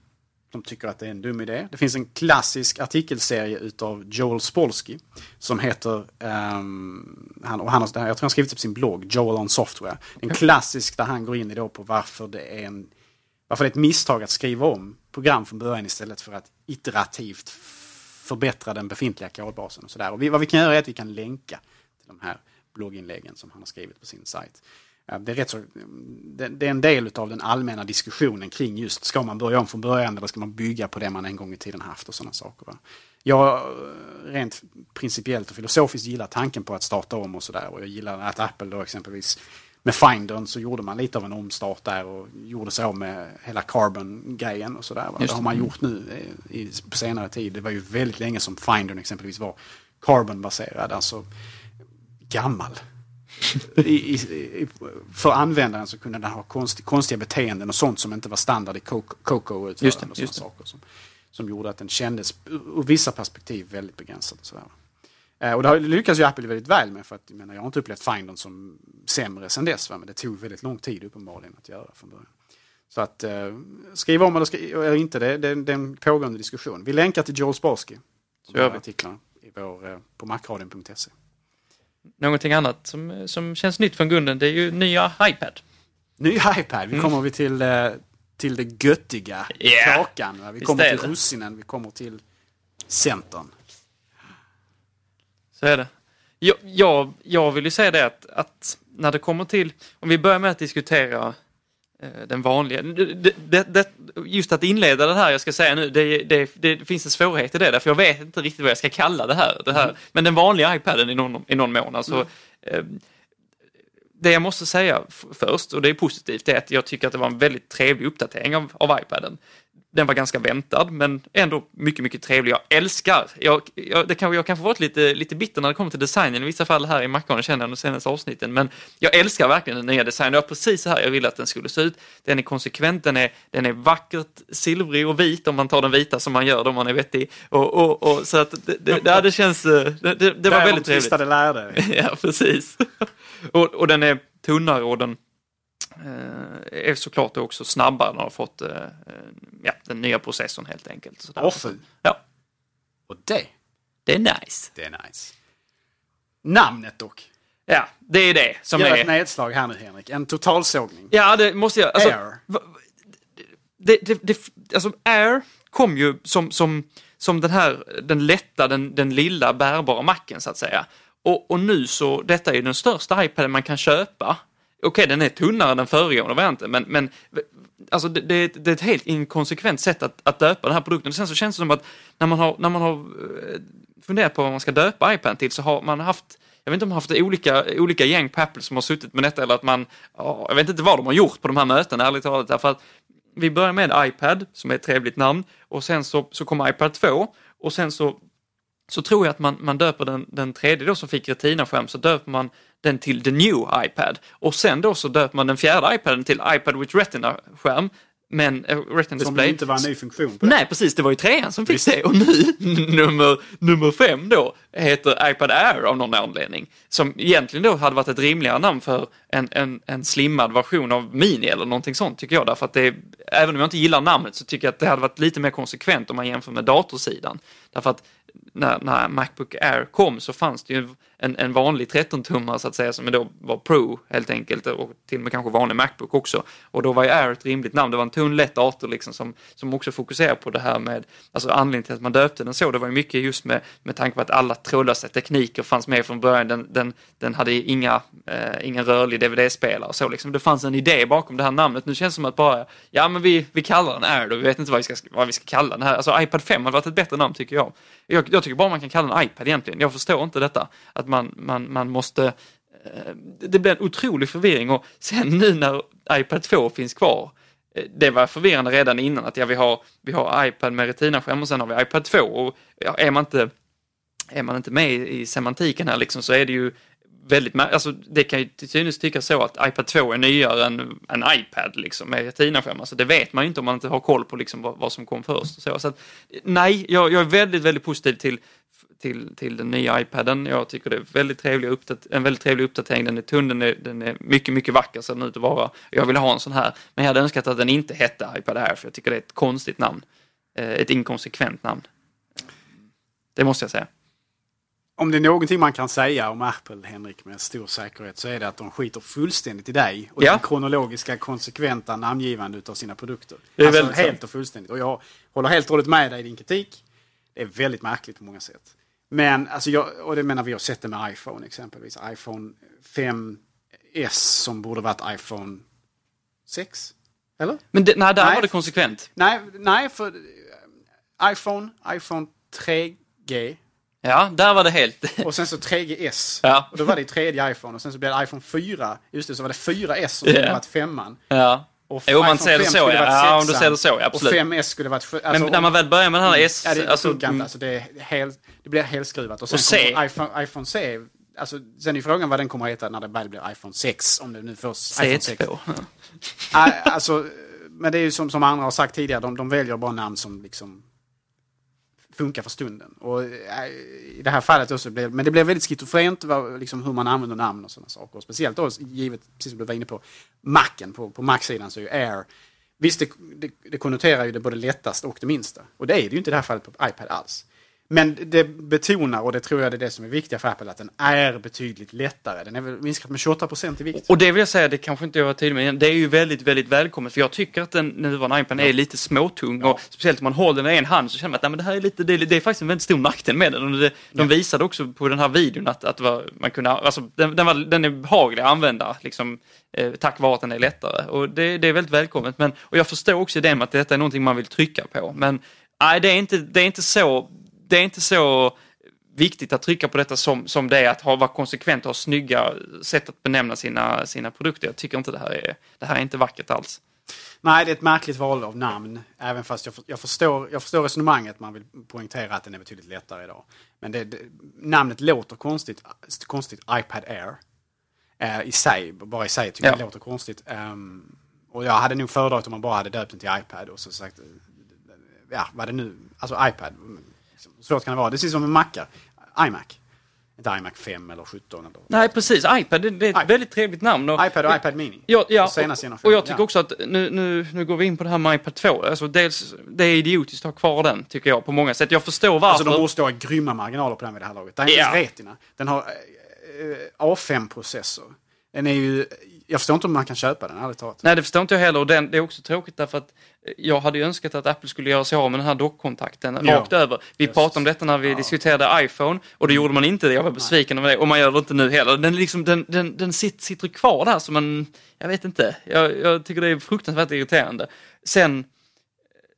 De tycker att det är en dum idé. Det finns en klassisk artikelserie utav Joel Spolsky som heter, ehm, han, och han har, jag tror han skrivit det på sin blogg, Joel on Software. En klassisk där han går in i då på varför det är en varför det är ett misstag att skriva om program från början istället för att iterativt förbättra den befintliga kodbasen. Och sådär. Och vi, vad vi kan göra är att vi kan länka till de här blogginläggen som han har skrivit på sin sajt. Det är, rätt så, det, det är en del av den allmänna diskussionen kring just, ska man börja om från början eller ska man bygga på det man en gång i tiden haft och sådana saker. Va? Jag eh, rent principiellt och filosofiskt gillar tanken på att starta om och sådär. Och jag gillar att Apple då exempelvis med Findern så gjorde man lite av en omstart där och gjorde sig av med hela Carbon-grejen och sådär. Just Det har det. man gjort nu eh, i, på senare tid. Det var ju väldigt länge som Findern exempelvis var Carbon-baserad, alltså gammal. I, i, för användaren så kunde den ha konst, konstiga beteenden och sånt som inte var standard i Coco- och sådana saker som, som gjorde att den kändes ur vissa perspektiv väldigt begränsad. Och, sådär. Eh, och det lyckas ju Apple väldigt väl med för att jag, menar, jag har inte upplevt Findern som sämre sen dess. Va? Men det tog väldigt lång tid uppenbarligen att göra från början. Så att eh, skriva om eller, skri eller inte, det, det, det är en pågående diskussion. Vi länkar till Joel Sparsky. Så gör vi. artiklarna i vår, eh, på macradion.se. Någonting annat som, som känns nytt från grunden, det är ju nya iPad. Ny iPad, vi kommer vi till eh, till det göttiga Ja, kakan. va? Vi visst kommer till det. russinen, vi kommer till Centern. Så är det. Jag, jag, jag vill ju säga det att, att när det kommer till, om vi börjar med att diskutera den vanliga, det, det, det, just att inleda det här jag ska säga nu, det, finns en svårighet i det, därför jag vet inte riktigt vad jag ska kalla det här. Det här. Men den vanliga iPaden i någon, i någon mån, alltså, eh, det jag måste säga först, och det är positivt, det är att jag tycker att det var en väldigt trevlig uppdatering av, av iPaden. Den var ganska väntad, men ändå mycket, mycket trevlig. Jag älskar, jag, jag, det kan, jag kanske varit lite, lite bitter när det kommer till designen i vissa fall här i Macron, känner jag de senaste avsnitten, men jag älskar verkligen den nya designen. Det var precis så här jag ville att den skulle se ut. Den är konsekvent, den är, den är vackert silvrig och vit om man tar den vita som man gör då man är vettig. Och, och, och, så att det, det, det, det känns, eh, det, det, det var väldigt trevligt. tvistade lärde. Ja, precis. och, och den är tunnare och den eh, är såklart också snabbare när den har fått eh, eh, ja, den nya processorn helt enkelt. Så där. Åh, fy. Ja, Och det, det är nice. det är nice. Namnet dock. Ja, det är det som Gör är... ett nedslag här nu Henrik. En totalsågning. Ja, det måste jag. Alltså, Air. det, det, det, alltså Air kom ju som, som, som den här, den lätta, den, den lilla bärbara macken så att säga. Och, och nu så, detta är ju den största iPaden man kan köpa. Okej, den är tunnare än den föregående varianten, men, men alltså det, det, är ett- det är ett helt inkonsekvent sätt att, att döpa den här produkten. Sen så känns det som att när man har, när man har eh, funderat på vad man ska döpa iPad till så har man haft jag vet inte om man har haft olika, olika gäng på Apple som har suttit med detta eller att man, ja, jag vet inte vad de har gjort på de här mötena ärligt talat. Därför att vi börjar med iPad som är ett trevligt namn och sen så, så kommer iPad 2 och sen så, så tror jag att man, man döper den, den tredje då som fick Retina-skärm så döper man den till the new iPad och sen då så döper man den fjärde iPaden till iPad with Retina-skärm men äh, Retina Som display. inte var en ny funktion. På Nej, precis. Det var ju trean som fick det. Och nu, nummer, nummer fem då, heter iPad Air av någon anledning. Som egentligen då hade varit ett rimligare namn för en, en, en slimmad version av Mini eller någonting sånt, tycker jag. Därför att det, även om jag inte gillar namnet så tycker jag att det hade varit lite mer konsekvent om man jämför med datorsidan. Därför att när, när Macbook Air kom så fanns det ju en, en vanlig 13-tummare så att säga som då var Pro helt enkelt och till och med kanske vanlig Macbook också. Och då var ju Air ett rimligt namn. Det var en tunn lätt dator liksom som, som också fokuserar på det här med, alltså anledningen till att man döpte den så, det var ju mycket just med, med tanke på att alla trådlösa tekniker fanns med från början. Den, den, den hade inga, eh, ingen rörlig DVD-spelare och så liksom. Det fanns en idé bakom det här namnet. Nu känns det som att bara, ja men vi, vi kallar den Air då, vi vet inte vad vi ska, vad vi ska kalla den här. Alltså iPad 5 hade varit ett bättre namn tycker jag. Jag, jag tycker bara man kan kalla den iPad egentligen. Jag förstår inte detta. Att man, man, man måste... eh, Det blir en otrolig förvirring och sen nu när iPad 2 finns kvar, eh, det var förvirrande redan innan att ja, vi har, vi har iPad med Retina-skärm och sen har vi iPad 2 och ja, är man inte är man inte med i i semantiken här liksom så är det ju väldigt, alltså det kan ju till synes tyckas så att iPad 2 är nyare än en iPad liksom med Retina-skärm. Alltså det vet man ju inte om man inte har koll på liksom vad, vad som kom först. Och så. Så att, nej, jag, jag är väldigt, väldigt positiv till, till, till den nya iPaden. Jag tycker det är väldigt trevlig en väldigt trevlig uppdatering. Den är tunn, den är, den är mycket, mycket vacker ser den ut att vara. Jag vill ha en sån här, men jag hade önskat att den inte hette iPad Air för jag tycker det är ett konstigt namn. Eh, ett inkonsekvent namn. Det måste jag säga. Om det är någonting man kan säga om Apple, Henrik, med stor säkerhet så är det att de skiter fullständigt i dig och Ja. den kronologiska, konsekventa namngivandet av sina produkter. Det är alltså helt och fullständigt. Och jag håller helt och hållet med dig i din kritik. Det är väldigt märkligt på många sätt. Men, alltså jag, och det menar vi har sett det med iPhone exempelvis. iPhone 5S som borde varit iPhone 6. Eller? Men det, nej, där Nej. var det konsekvent. Nej, nej för eh, iPhone, iPhone 3G Ja, där var det helt... och sen så 3GS. Ja. Och då var det tredje iPhone och sen så blev det iPhone 4. Just det, så var det 4S som skulle Ja. varit femman. Ja. Och Jo, man ser det 5 så, skulle ja. Ja, om du ser det så, ja, absolut. Och 5S skulle varit... sju- Men Alltså, när man väl börjar med den här S... Ja, det alltså, funkar mm, inte. Alltså, det, är helt, det blir helskruvat. Och sen Och C. iPhone, iPhone C. Alltså, sen är frågan vad den kommer att heta när det väl blir iPhone 6. Om det nu får iPhone 6. C2. Nej, alltså, men det är ju som, som andra har sagt tidigare, de, de väljer bara namn som liksom funkar för stunden. Och eh, i det här fallet också blev, men det blev väldigt schizofrent liksom, hur man använder namn och sådana saker. Och speciellt då, givet, precis som du var inne på, Macen. På, på Mac-sidan så är ju Air, visst det, det, det konnoterar ju det både lättaste och det minsta. Och det är det ju inte i det här fallet på iPad alls. Men det betonar, och det tror jag det är det som är viktiga för Apple, att den är betydligt lättare. Den är väl minskat med 28 procent i vikt. Och det vill jag säga, det kanske inte jag var tydlig med, det är ju väldigt, väldigt välkommet för jag tycker att den nuvarande iPaden är lite småtung och speciellt om man håller den i en hand så känner man att nej, men det här är lite, det är, det är faktiskt en väldigt stor nackdel med den. Och det, de visade också på den här videon att, att var, man kunde, alltså, den, den, var, den är behaglig att använda liksom, eh, tack vare att den är lättare. Och det, det är väldigt välkommet. Men, och jag förstår också det med att detta är någonting man vill trycka på. Men nej, det är inte, det är inte så det är inte så viktigt att trycka på detta som, som det är att ha, vara konsekvent och ha snygga sätt att benämna sina, sina produkter. Jag tycker inte det här är, det här är inte vackert alls. Nej, det är ett märkligt val av namn. Även fast jag, jag, förstår, jag förstår resonemanget. Man vill poängtera att den är betydligt lättare idag. Men det, det, namnet låter konstigt. Konstigt iPad Air. Eh, I sig, bara i sig tycker ja. jag det låter konstigt. Um, och jag hade nog föredragit om man bara hade döpt den till iPad och så sagt, ja vad det nu, alltså iPad. Svårt kan det vara. Det ser ut som en Macar. iMac. Inte iMac 5 eller 17. Eller... Nej, precis. iPad, det, är ett iPad. väldigt trevligt namn. Och, iPad och iPad Mini. Ja, ja och, och jag tycker ja. också att nu, nu, nu går vi in på det här med iPad 2. Alltså dels, det är idiotiskt att ha kvar den, tycker jag, på många sätt. Jag förstår varför. Alltså de måste ha grymma marginaler på den vid det här laget. Det är ja. Retina. Den har äh, A5-processor. Den är ju jag förstår inte om man kan köpa den, ärligt talat. Nej, det förstår inte jag heller. Och den, det är också tråkigt därför att jag hade ju önskat att Apple skulle göra sig av med den här dockkontakten ja. rakt över. Vi Just. pratade om detta när vi ja. diskuterade iPhone och det gjorde man inte det. Jag var besviken över det och man gör det inte nu heller. Den, liksom, den, den, den sitter, sitter kvar där som en, jag vet inte, jag, jag tycker det är fruktansvärt irriterande. Sen,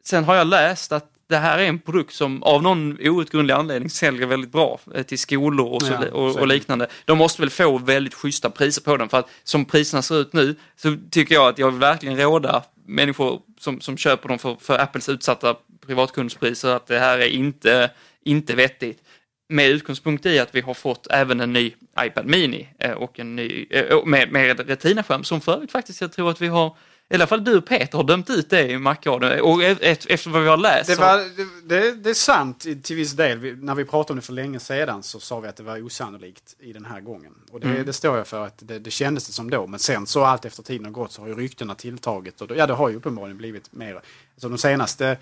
sen har jag läst att det här är en produkt som av någon outgrundlig anledning säljer väldigt bra eh, till skolor och, så, ja, och, och, liknande. De måste väl få väldigt schyssta priser på den för att som priserna ser ut nu så tycker jag att jag vill verkligen råda människor som, som köper dem för, för Apples utsatta privatkundspriser att det här är inte, inte vettigt. Med utgångspunkt i att vi har fått även en ny iPad Mini eh, och en ny eh, med, med Retina-skärm som för övrigt faktiskt jag tror att vi har i alla fall du Peter har dömt ut det i Macradion. Och efter vad vi har läst. Det, var, det, det, är sant till viss del. När vi pratade om det för länge sedan så sa vi att det var osannolikt i den här gången. Och det, mm. det står jag för att det, det kändes det som då. Men sen så allt efter tiden har gått så har ju ryktena tilltagit. Och ja, det har ju uppenbarligen blivit mer. Alltså de senaste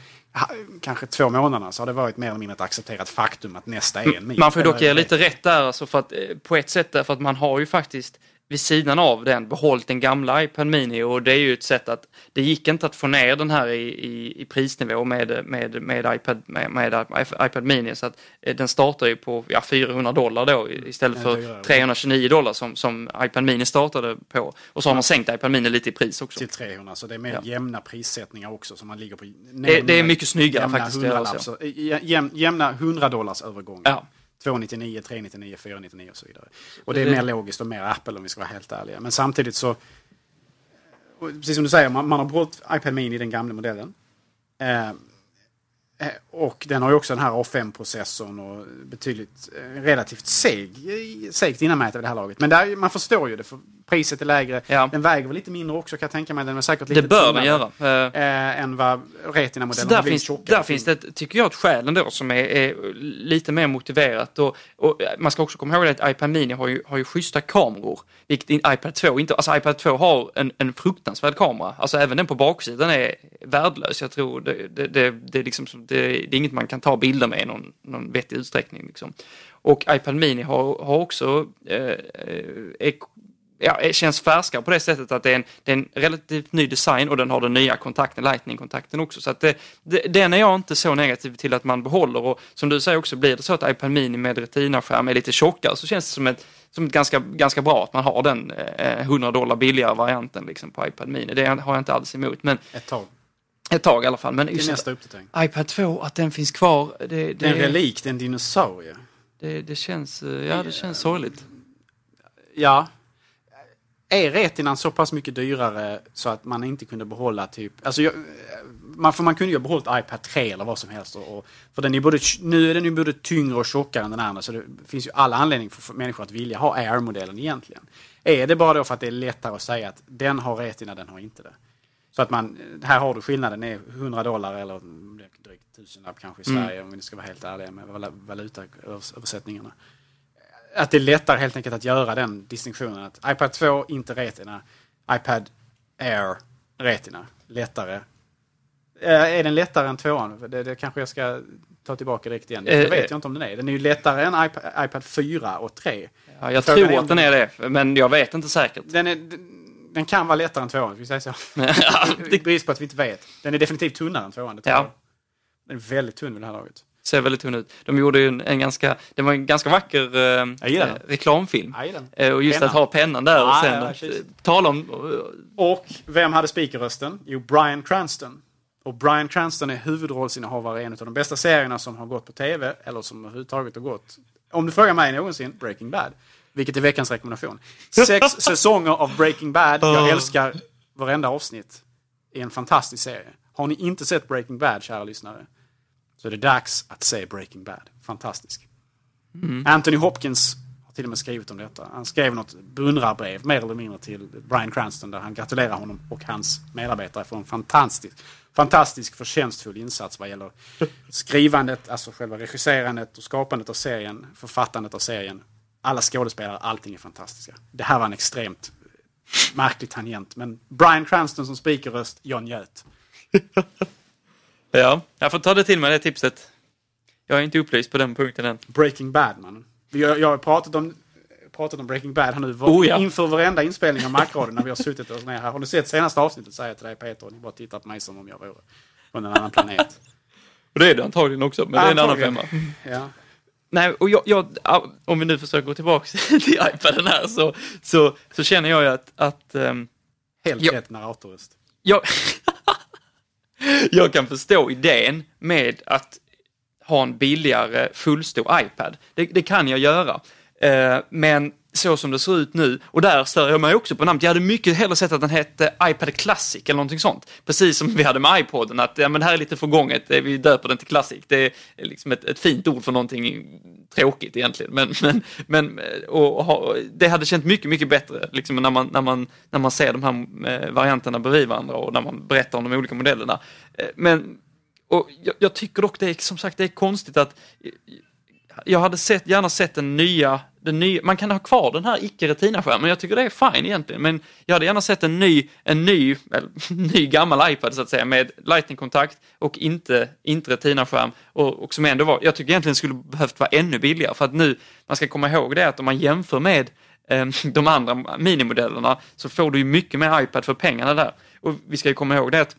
kanske två månaderna så har det varit mer eller mindre ett accepterat faktum att nästa är en min. Man får dock ge lite rätt där, alltså för att, eh, på ett sätt därför att man har ju faktiskt vid sidan av den behållit den gamla iPad Mini och det är ju ett sätt att det gick inte att få ner den här i, i, i prisnivå med, med, med, iPad, med, med iPad Mini så att eh, den startar ju på ja, 400 dollar då istället för 329 dollar som, som iPad Mini startade på. Och så har man sänkt iPad Mini lite i pris också. Till 300 så det är mer ja. jämna prissättningar också som man ligger på. Det, det, är mycket snyggare faktiskt. Jämna, jämna 100 dollars övergångar. Ja. 299, 399, 499 och så vidare. Och det är mer logiskt och mer Apple om vi ska vara helt ärliga. Men samtidigt så, precis som du säger, man, man har behållit iPad Mini i den gamla modellen. Eh, Eh, och den har ju också den här A5-processorn och betydligt eh, relativt seg, segt innanmäte vid det här laget. Men där, man förstår ju det, för priset är lägre. Ja. Den väger väl lite mindre också kan jag tänka mig. Den är säkert lite Det bör den göra. Äh, än vad Retina-modellen har där finns, Där finns det, tycker jag, ett skäl ändå som är, är lite mer motiverat. Och, och, man ska också komma ihåg att iPad Mini har ju, har ju schyssta kameror. Vilket iPad 2 inte, alltså iPad 2 har en, en fruktansvärd kamera. Alltså även den på baksidan är värdelös. Jag tror det, det, det, det är liksom det, det är inget man kan ta bilder med i någon, någon vettig utsträckning. Liksom. Och iPad Mini har, har också eh, är, ja, känns färskare på det sättet att det är, en, det är en relativt ny design och den har den nya kontakten, Lightning-kontakten också. Så att det, det, den är jag inte så negativ till att man behåller och som du säger också blir det så att iPad Mini med Retina-skärm är lite tjockare så känns det som ett, som ett ganska, ganska bra att man har den eh, 100 dollar billigare varianten liksom på iPad Mini. Det har jag inte alls emot. Men, ett tag. Ett tag i alla fall. Men Till nästa uppdatering. iPad 2, att den finns kvar. Det, det, det är en relik, det är en dinosaurie. Det, det känns, eh, ja det känns sorgligt. Ja. Är retinan så pass mycket dyrare så att man inte kunde behålla typ, alltså jag, man, för man kunde ju ha behållit iPad 3 eller vad som helst. Och, och, för den är både, nu är den ju både tyngre och tjockare än den andra så det finns ju alla anledningar för, för människor att vilja ha Air-modellen egentligen. Är det bara då för att det är lättare att säga att den har retina, den har inte det? Så att man, här har du skillnaden, är 100 dollar eller drygt tusenlapp kanske i mm. Sverige mm. om vi ska vara helt ärliga med valutaöversättningarna. Att det är lättare helt enkelt att göra den distinktionen att iPad 2 inte Retina, iPad Air Retina. Lättare Eh, är den lättare än tvåan? Det, det kanske jag ska ta tillbaka direkt igen. Det Eh, vet jag inte om den är. Den är ju lättare än iPad, iPad 4 och 3. Ja, jag Frågan tror att den är det, men jag vet inte säkert. Den, är, den, kan vara lättare än tvåan, vi säger så. I brist på att vi inte vet. Den är definitivt tunnare än tvåan, det tror Ja. jag. Den är väldigt tunn vid det här laget. Ser väldigt tunn ut. De gjorde ju en, en ganska, det var en ganska vacker eh, eh, reklamfilm. Eh, och just Pennan. att ha pennan där och Ja, sen ja, att, eh, tala om... eh, Och vem hade speakerrösten? Jo, Bryan Cranston. Och Bryan Cranston är huvudrollsinnehavare i en av de bästa serierna som har gått på tv, eller som överhuvudtaget har gått. Om du frågar mig någonsin, Breaking Bad. Vilket är veckans rekommendation. Sex säsonger av Breaking Bad. Jag älskar varenda avsnitt. i en fantastisk serie. Har ni inte sett Breaking Bad, kära lyssnare, så är det dags att se Breaking Bad. Fantastisk. Anthony Hopkins har till och med skrivit om detta. Han skrev något beundrarbrev, mer eller mindre, till Bryan Cranston där han gratulerar honom och hans medarbetare för en fantastisk, fantastisk förtjänstfull insats vad gäller skrivandet, alltså själva regisserandet och skapandet av serien, författandet av serien. Alla skådespelare, allting är fantastiska. Det här var en extremt märklig tangent, men Bryan Cranston som speakerröst, jag njöt. Ja, jag får ta det till mig det tipset. Jag är inte upplyst på den punkten än. Breaking Bad, man. Jag, jag har pratat om, pratat om Breaking Bad här nu var, Oh, ja. inför varenda inspelning av Macradion när vi har suttit oss ner här. Har du sett senaste avsnittet säger jag till dig Peter och ni bara tittar på mig som om jag vore från en annan planet. Och det är det antagligen också, men det är en annan Antagligen. femma. Ja. Nej, och jag, jag, om vi nu försöker gå tillbaka till iPaden här så, så, så känner jag ju att, att ehm, Helt Ja. rätt narratorröst. jag, jag kan förstå idén med att ha en billigare fullstor iPad. Det, det kan jag göra. Eh, men så som det ser ut nu, och där stör jag mig också på namnet. Jag hade mycket hellre sett att den hette iPad Classic eller någonting sånt. Precis som vi hade med iPoden, att ja, men det här är lite förgånget, eh, vi döper den till Classic. Det är liksom ett, ett fint ord för någonting tråkigt egentligen. Men, men, men eh, och, och, det hade känt mycket, mycket bättre liksom, när, man, när, man, när man ser de här eh, varianterna bredvid varandra och när man berättar om de olika modellerna. Men och jag, jag tycker dock det är som sagt det är konstigt att jag hade sett, gärna sett den nya, den nya, man kan ha kvar den här icke-retina-skärmen, jag tycker det är fine egentligen, men jag hade gärna sett en ny, en ny, eller, ny gammal iPad så att säga med lightning-kontakt och inte, inte retina-skärm och, och som ändå var, jag tycker egentligen skulle behövt vara ännu billigare för att nu, man ska komma ihåg det att om man jämför med eh, de andra minimodellerna så får du ju mycket mer iPad för pengarna där. Och vi ska ju komma ihåg det att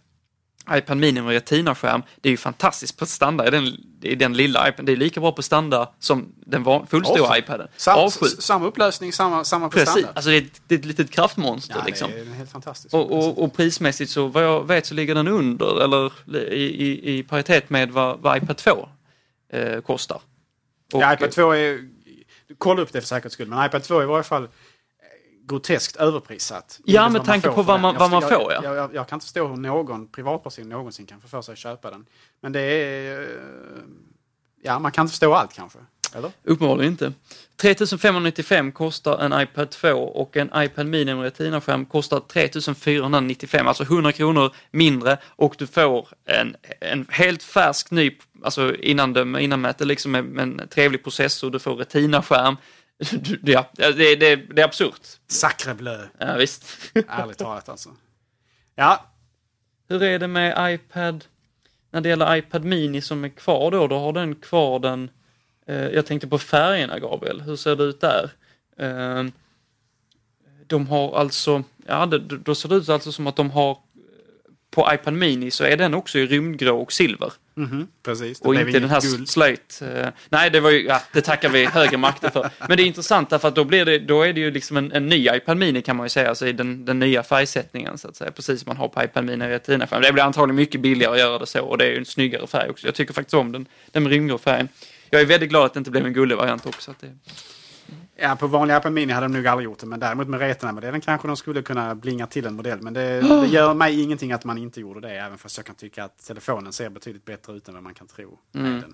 iPad Mini med Retina-skärm, det är ju fantastiskt på standard den, den lilla iPaden. Det är lika bra på standard som den fullstora Avsky. iPaden. Sam, samma upplösning, samma, samma Precis, prestanda. alltså det är, ett, det är ett litet kraftmonster ja, liksom. det är helt fantastiskt. Och, och, och prismässigt så vad jag vet så ligger den under eller i, i, i paritet med vad, vad iPad 2 eh, kostar. Och, ja, iPad 2 är... Kolla upp det för säkerhets skull, men iPad 2 är i varje fall groteskt överprissatt. Ja, med tanke på vad man- Jag- vad man jag, får, ja. Jag, jag, jag kan inte förstå hur någon privatperson någonsin kan få för sig att köpa den. Men det är... eh, Ja, man kan inte förstå allt kanske. Eller? Uppenbarligen inte. 3595 kostar en iPad 2 och en iPad Mini med Retina-skärm kostar 3495, alltså 100 kronor mindre och du får en, en helt färsk ny, alltså innan de innanmäte liksom med, med en trevlig processor, du får Retina-skärm. Ja, det, det, det är absurt. Sacre bleu. Ja, visst. Ärligt talat alltså. Ja, Hur är det med iPad, när det gäller iPad Mini som är kvar då, då har den kvar den, eh, jag tänkte på färgerna Gabriel, hur ser det ut där? Eh, de har alltså, ja det, då ser det ut alltså som att de har, på iPad Mini så är den också i rymdgrå och silver. Mhm, precis. Och inte den här guld. slöjt. eh, nej, det var ju, ja, det tackar vi högre makter för. Men det är intressant därför att då, blir det, då är det ju liksom en, en ny iPad Mini kan man ju säga, alltså i den, den nya färgsättningen så att säga. Precis som man har på iPad Mini retina -skärm. Det blir antagligen mycket billigare att göra det så och det är ju en snyggare färg också. Jag tycker faktiskt om den, den rymdgrå färgen. Jag är väldigt glad att det inte blev en gullig variant också. Att det, Ja, på vanliga iPad Mini hade de nog aldrig gjort det, men däremot med Retina-modellen kanske de skulle kunna blinga till en modell. Men det, det gör mig ingenting att man inte gjorde det, även fast jag kan tycka att telefonen ser betydligt bättre ut än vad man kan tro. med den.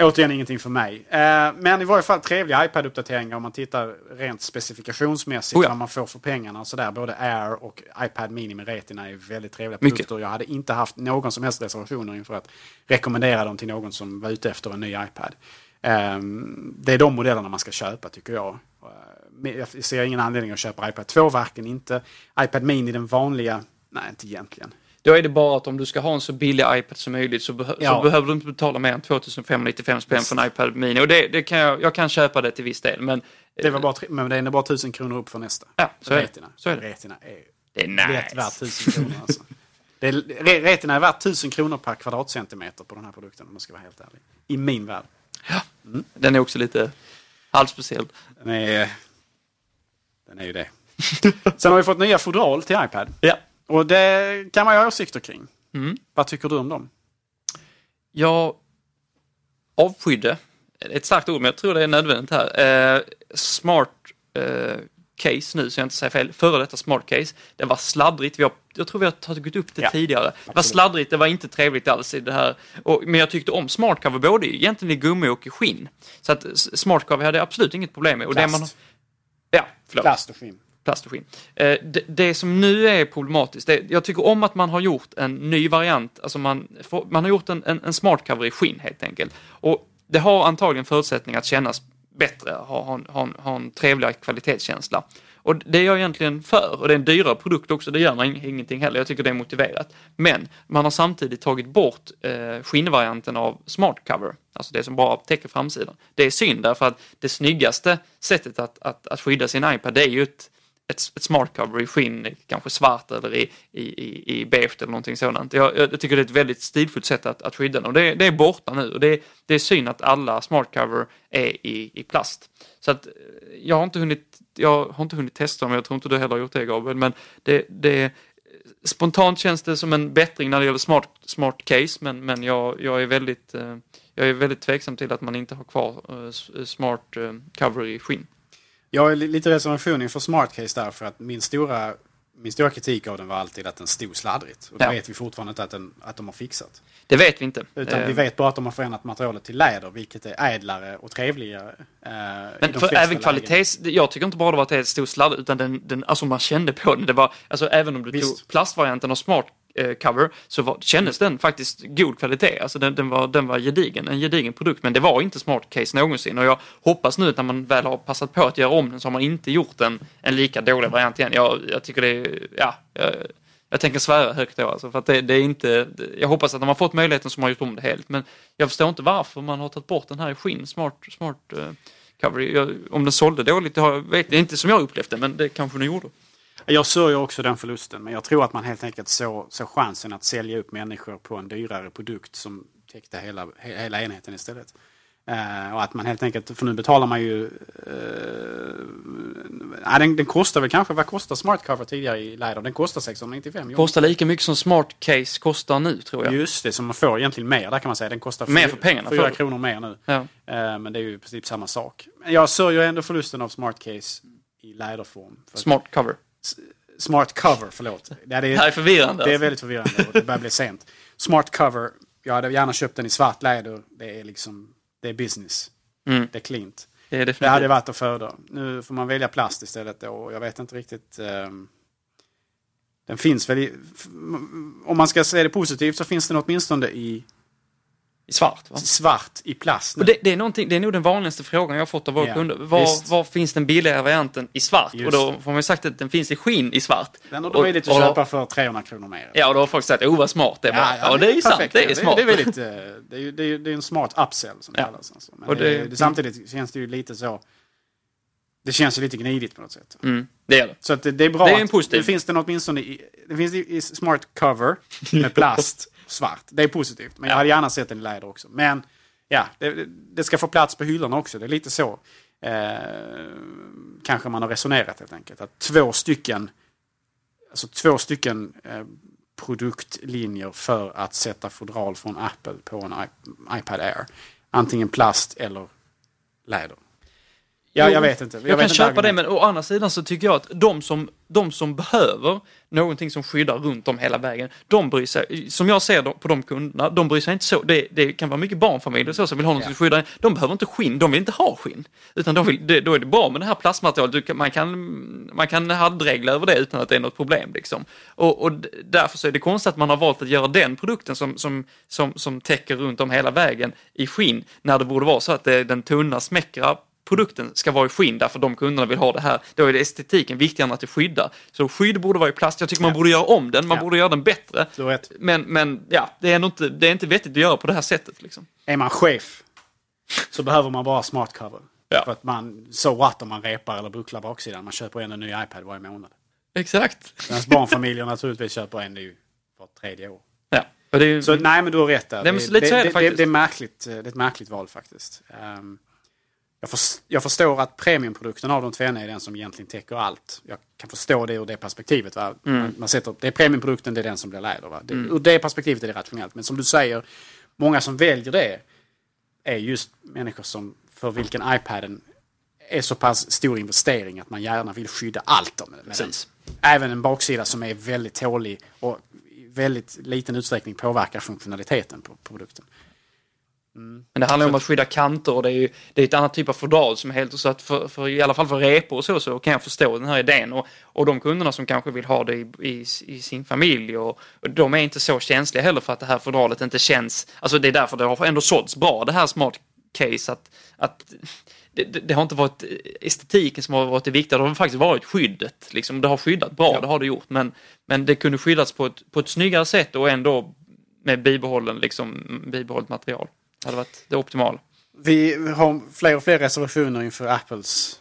Återigen ingenting för mig. Eh, men i varje fall trevliga iPad-uppdateringar om man tittar rent specifikationsmässigt Oh ja. vad man får för pengarna och sådär. Både Air och iPad Mini med Retina är väldigt trevliga Mycket. produkter. Jag hade inte haft någon som helst reservationer inför att rekommendera dem till någon som var ute efter en ny iPad. Ehm, det är de modellerna man ska köpa tycker jag. Eh, Jag ser ingen anledning att köpa iPad 2, varken inte. iPad Mini den vanliga, nej inte egentligen. Då är det bara att om du ska ha en så billig iPad som möjligt så, behö- Ja. så behöver du inte betala mer än 2595 spänn för en iPad Mini. Och det, det kan jag, jag kan köpa det till viss del. Men Det var bara, tre- men det är bara tusen kronor upp för nästa. Ja, så är det. Retina. Så är det. Retina är det är nice. värt tusen kronor alltså. Det är, re- Retina är värt tusen kronor per kvadratcentimeter på den här produkten om man ska vara helt ärlig. I min värld. Den är också lite halvspeciell. Den är, den är ju det. Sen har vi fått nya fodral till iPad. Ja. Och det kan man ju ha åsikter kring. Mm. Vad tycker du om dem? Jag avskydde, ett starkt ord men jag tror det är nödvändigt här, eh, smart eh, case nu så jag inte säger fel, före detta smart case. Det var sladdrigt, vi har, jag tror vi har tagit upp det Ja, tidigare. Det var sladdrigt, det var inte trevligt alls i det här. Och, men jag tyckte om smart cover både egentligen i gummi och i skinn. Så att s- smart cover hade jag absolut inget problem med. Och det Plast. man, ja, förlåt Plast och skinn. plast och skinn. Eh, det, det som nu är problematiskt, det, jag tycker om att man har gjort en ny variant, alltså man, man har gjort en, en, en smart cover i skinn helt enkelt. Och det har antagligen förutsättningar att kännas bättre, ha, ha, ha, ha en trevligare kvalitetskänsla. Och det är jag egentligen för, och det är en dyrare produkt också, det gör man ingenting heller, jag tycker det är motiverat. Men man har samtidigt tagit bort eh, skinnvarianten av smart cover, alltså det som bara täcker framsidan. Det är synd därför att det snyggaste sättet att, att, att skydda sin iPad det är ju ett ett, ett smart cover i skinn, kanske svart eller i, i, i, i beige eller någonting sådant. Jag, jag tycker det är ett väldigt stilfullt sätt att, att skydda den och det, det är borta nu och det, det är synd att alla smart cover är i, i plast. Så att eh, jag har inte hunnit, jag har inte hunnit testa dem, jag tror inte du heller har gjort det Gabriel, men det, det spontant känns det som en bättring när det gäller smart, smart case, men, men jag, jag är väldigt eh, jag är väldigt tveksam till att man inte har kvar eh, smart cover i skinn. Jag li- lite reservation inför Smart Case där för att min stora, min stora kritik av den var alltid att den stod sladdrigt. Och det Ja. vet vi fortfarande inte att, den, att de har fixat. Det vet vi inte. Utan Eh, vi vet bara att de har förändrat materialet till läder, vilket är ädlare och trevligare. Eh, Men för även lägen. kvalitets... Jag tycker inte bara det var att det är ett stort sladd, utan den, den, alltså man kände på den. Det var, alltså även om du Visst. tog plastvarianten av smart Eh, cover så var, kändes den faktiskt god kvalitet. Alltså den, den, var, den var gedigen, en gedigen produkt. Men det var inte smart case någonsin. Och jag hoppas nu att när man väl har passat på att göra om den så har man inte gjort en, en lika dålig variant igen. Jag, jag tycker det är, ja, jag, jag tänker svära högt då alltså, för att det, det är inte, jag hoppas att de har fått möjligheten som har gjort om det helt. Men jag förstår inte varför man har tagit bort den här i skinn, smart, smart uh, cover. Jag, om den sålde dåligt, det har, vet det är inte som jag upplevt det, men det kanske den gjorde. Jag sörjer också den förlusten, men jag tror att man helt enkelt såg så chansen att sälja upp människor på en dyrare produkt som täckte hela, he- hela enheten istället. Eh, och att man helt enkelt, för nu betalar man ju... Uh, den, den kostar väl kanske, vad kostar Smart Cover tidigare i läder? Den kostar 695 euro. Kostar lika mycket som smart case kostar nu, tror jag. Just det, som man får egentligen mer där kan man säga. Den kostar Mer för pengarna, fyra för- kronor mer nu. Ja. Eh, men det är ju i princip samma sak. Jag sörjer ändå förlusten av Smart Case i läderform. Smart cover. Smart Cover, förlåt. Ja, det, är, Det här är förvirrande. det är alltså. väldigt förvirrande och det börjar bli sent. Smart Cover, jag hade gärna köpt den i svart läder. Det är liksom, det är business. Mm. Det är cleant. Det är Det definitivt. hade varit att föredra. Nu får man välja plast istället då och jag vet inte riktigt. ehm, den finns väl i, om man ska se det positivt så finns den åtminstone i I svart, va? svart i plast. nu. Och det, det, är det är nog den vanligaste frågan jag har fått av våra Ja, kunder. Var, var finns den billigare varianten i svart? Just och då får man ju sagt att den finns i skinn i svart. Den har du möjlighet att köpa för 300 kronor mer. Ja, och då har folk sagt, oh vad smart det var. Ja, det är ju sant, det är smart. Det, är väldigt, det, är, det, är, det är en smart upsell som det Ja. kallas. Alltså. Men Och det, det- det, samtidigt känns det ju lite så... Det känns ju lite gnidigt på något sätt. Mm, det är det. Så att det, det är bra Det är en att positiv. det finns den åtminstone i, det finns i, i smart cover med plast svart. Det är positivt. Men jag hade gärna sett den i läder också. Men ja, det, det ska få plats på hyllorna också. Det är lite så. Eh, kanske man har resonerat helt enkelt. Att två stycken, alltså två stycken eh, produktlinjer för att sätta fodral från Apple på en I- iPad Air. Antingen plast eller läder. Ja, Jo, jag vet inte. Jag, vet kan inte köpa det, argument. men å andra sidan så tycker jag att de som, de som behöver någonting som skyddar runt om hela vägen, de bryr sig, som jag ser på de kunderna, de bryr sig inte så. Det, det kan vara mycket barnfamiljer så som vill ha något som skyddar. De behöver inte skinn, de vill inte ha skinn. Utan de vill, det, då är det bra med det här plastmaterialet. Kan, man, kan, man kan handregla över det utan att det är något problem. Liksom. Och, och därför så är det konstigt att man har valt att göra den produkten som, som, som, som täcker runt om hela vägen i skinn, när det borde vara så att det är den tunna, smäckra produkten ska vara i skinn därför de kunderna vill ha det här. Då är det estetiken viktigare än att det skyddar. Så skydd borde vara i plast. Jag tycker man borde göra om den, man Ja. borde göra den bättre. Men, men ja, det är, ändå inte, det är inte vettigt att göra på det här sättet. Liksom. Är man chef så behöver man bara smart cover. Ja. För att man, så what om man repar eller bucklar baksidan. Man köper en ny iPad varje månad. Exakt. Medan barnfamiljer naturligtvis köper en ny var tredje år. Ja. Det är Så nej, men du har rätt där. Är det faktiskt. Det, är märkligt, eh, det är ett märkligt val faktiskt. Ehm, jag, förs- jag förstår att premiumprodukten av de två är den som egentligen täcker allt. Jag kan förstå det ur det perspektivet. Va? Mm. Man, man sätter, det är premiumprodukten, det är den som blir läder. Va? Det, Ur det perspektivet är det rationellt. Men som du säger, många som väljer det är just människor som för vilken iPaden är så pass stor investering att man gärna vill skydda allt med den. Precis. Även en baksida som är väldigt tålig och i väldigt liten utsträckning påverkar funktionaliteten på produkten. Men det handlar om att skydda kanter och det är ju det är ett annat typ av fodral som är helt så att för, för, i alla fall för repor och så, så kan jag förstå den här idén och, och de kunderna som kanske vill ha det i, i, i sin familj och, och de är inte så känsliga heller för att det här fodralet inte känns, alltså det är därför det har ändå sålts bra det här smart case att, att det, det, det har inte varit estetiken som har varit det viktiga, det har faktiskt varit skyddet. Liksom, det har skyddat bra, det har det gjort, men, men det kunde skyddas på ett, på ett snyggare sätt och ändå med bibehållen, liksom, bibehållet material. Det hade varit det optimala. Vi har fler och fler reservationer inför Apples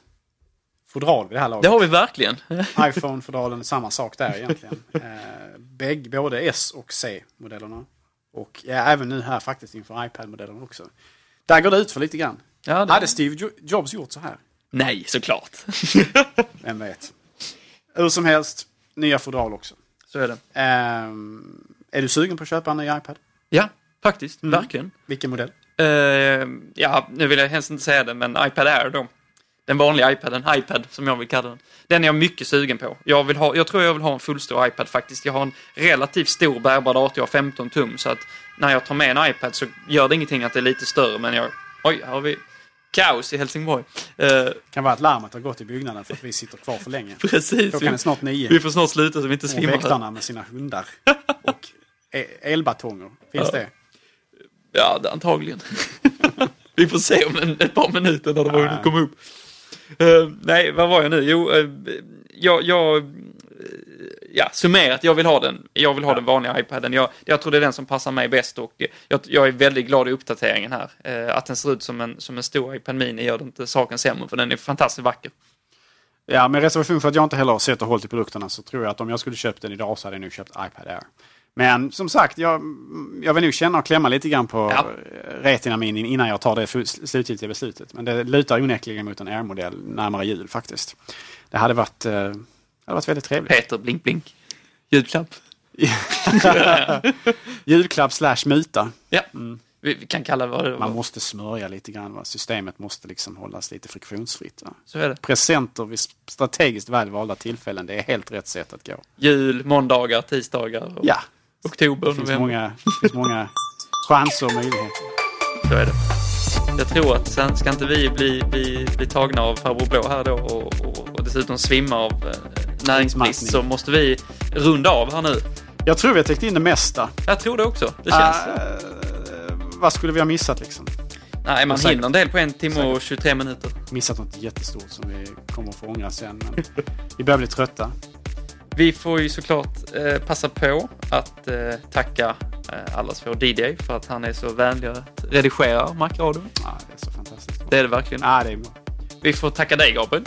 fodral vid det här laget. Det har vi verkligen. iPhone-fodralen, samma sak där egentligen. Eh, bägge, både S och C-modellerna. Och ja, även nu här faktiskt inför iPad-modellen också. Där går det ut för lite grann. Ja, det- Hade Steve Jo- Jobs gjort så här? Nej, såklart. Vem vet. Hur som helst, nya fodral också. Så är det. Ehm, är du sugen på att köpa en ny iPad? Ja, faktiskt. Verkligen. Vilken modell? Eh, ja, nu vill jag helst inte säga det, men iPad Air då. Den vanliga iPaden, iPad som jag vill kalla den. Den är jag mycket sugen på. Jag, vill ha, jag tror jag vill ha en fullstor iPad faktiskt. Jag har en relativt stor bärbar dator, jag har 15 tum, så att när jag tar med en iPad så gör det ingenting att det är lite större, men jag... Oj, här har vi kaos i Helsingborg. Eh, kan vara att larmet har gått i byggnaden för att vi sitter kvar för länge. precis. Klockan är snart nio. Vi får snart sluta så vi inte Och svimmar. här. väktarna med sina hundar. Och e- elbatonger. Finns Ja. det? Ja, antagligen. Vi får se om en, ett par minuter när de har hunnit komma upp. Eh, nej, vad var jag nu? Jo, uh, jag, jag eh, ja, summerat, jag vill ha den. Jag vill ha den vanliga iPaden. Jag, jag tror det är den som passar mig bäst och jag, jag är väldigt glad i uppdateringen här. Att den ser ut som en, som en stor iPad Mini gör det inte saken sämre, för den är fantastiskt vacker. Ja, med reservation för att jag inte heller har sett och hållit i produkterna så tror jag att om jag skulle köpt den idag så hade jag nog köpt iPad Air. Men som sagt, jag, jag vill nog känna och klämma lite grann på Ja. ja. Retina Mini innan jag tar det slutgiltiga beslutet. Men det lutar onekligen mot en Air-modell närmare jul faktiskt. Det hade varit, eh, det hade varit väldigt trevligt. Peter, blink blink. Julklapp. Julklapp slash muta. Ja, vi, vi kan kalla det vad det Man var. måste smörja lite grann. Va? Systemet måste liksom hållas lite friktionsfritt. Va? Så är det. Presenter vid strategiskt väl valda tillfällen, det är helt rätt sätt att gå. Jul, måndagar, tisdagar, och Ja, oktober, det finns november. många, det finns många chanser och möjligheter. Så är det. Jag tror att sen ska inte vi bli, bli, bli tagna av farbror blå här då och, och, och dessutom svimma av eh, näringsbrist så måste vi runda av här nu. Jag tror vi har täckt in det mesta. Jag tror det också. Det känns. Eh, vad skulle vi ha missat liksom? Nej, man säkert. hinner en del på en timme och 23 minuter. Missat något jättestort som vi kommer att få ångra sen. Men vi börjar bli trötta. Vi får ju såklart eh, passa på att eh, tacka eh, allas vår DJ för att han är så vänlig att redigera Macradion. Ja, det är så fantastiskt. Det är det verkligen. Ja, det är bra. Vi får tacka dig Gabriel.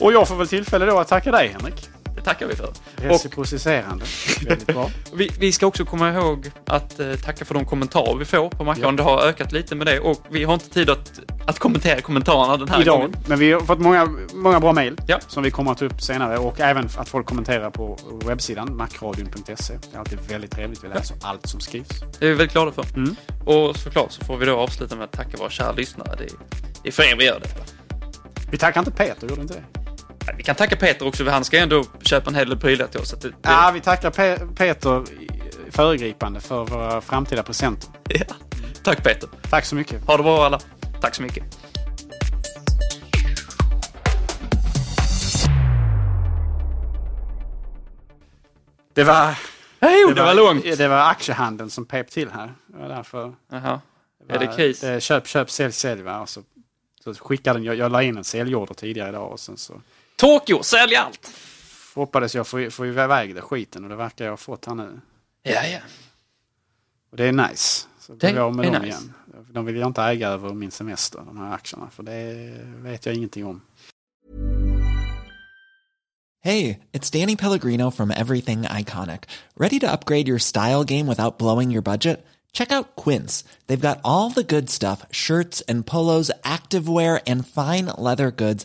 Och jag får väl tillfälle då att tacka dig Henrik. Tackar vi för. Reciprociserande. Väldigt bra. Vi, vi ska också komma ihåg att eh, tacka för de kommentarer vi får på Macron. Det har ökat lite med det och vi har inte tid att, att kommentera kommentarerna den här Idag. gången. Men vi har fått många, många bra mejl Ja. som vi kommer att ta upp senare. Och även att folk kommenterar på webbsidan macradion.se. Det är alltid väldigt trevligt. Vi läser allt som skrivs. Det är vi väldigt glada för. Mm. Och såklart så får vi då avsluta med att tacka våra kära lyssnare. Det är, det är för er vi gör detta. Vi tackar inte Peter, gjorde inte det? Vi kan tacka Peter också, för han ska ändå köpa en hel del prylar till oss. Det, det, Ja, vi tackar Pe- Peter föregripande för våra framtida presenter. ja. Tack Peter. Tack så mycket. Ha det bra alla. Tack så mycket. Det var, Hej, det, var långt. Det var aktiehandeln som pep till här. Det var därför. Jaha. Det Är det kris? Det köp, köp, sälj, sälj. Va? Och så Så skickade den, jag, jag la in en säljorder tidigare idag och sen så Tokyo, sälj allt! hoppades jag få, få iväg det skiten och det verkar jag ha fått här nu. Ja, ja. Och det är nice. Så Det jag med är dem nice. igen. De vill jag inte äga över min semester, de här aktierna. För det vet jag ingenting om. Hey, it's Danny Pellegrino from Everything Iconic. Ready to upgrade your style game without blowing your budget? Check out Quince. They've got all the good stuff shirts and polos, activewear, and fine leather goods,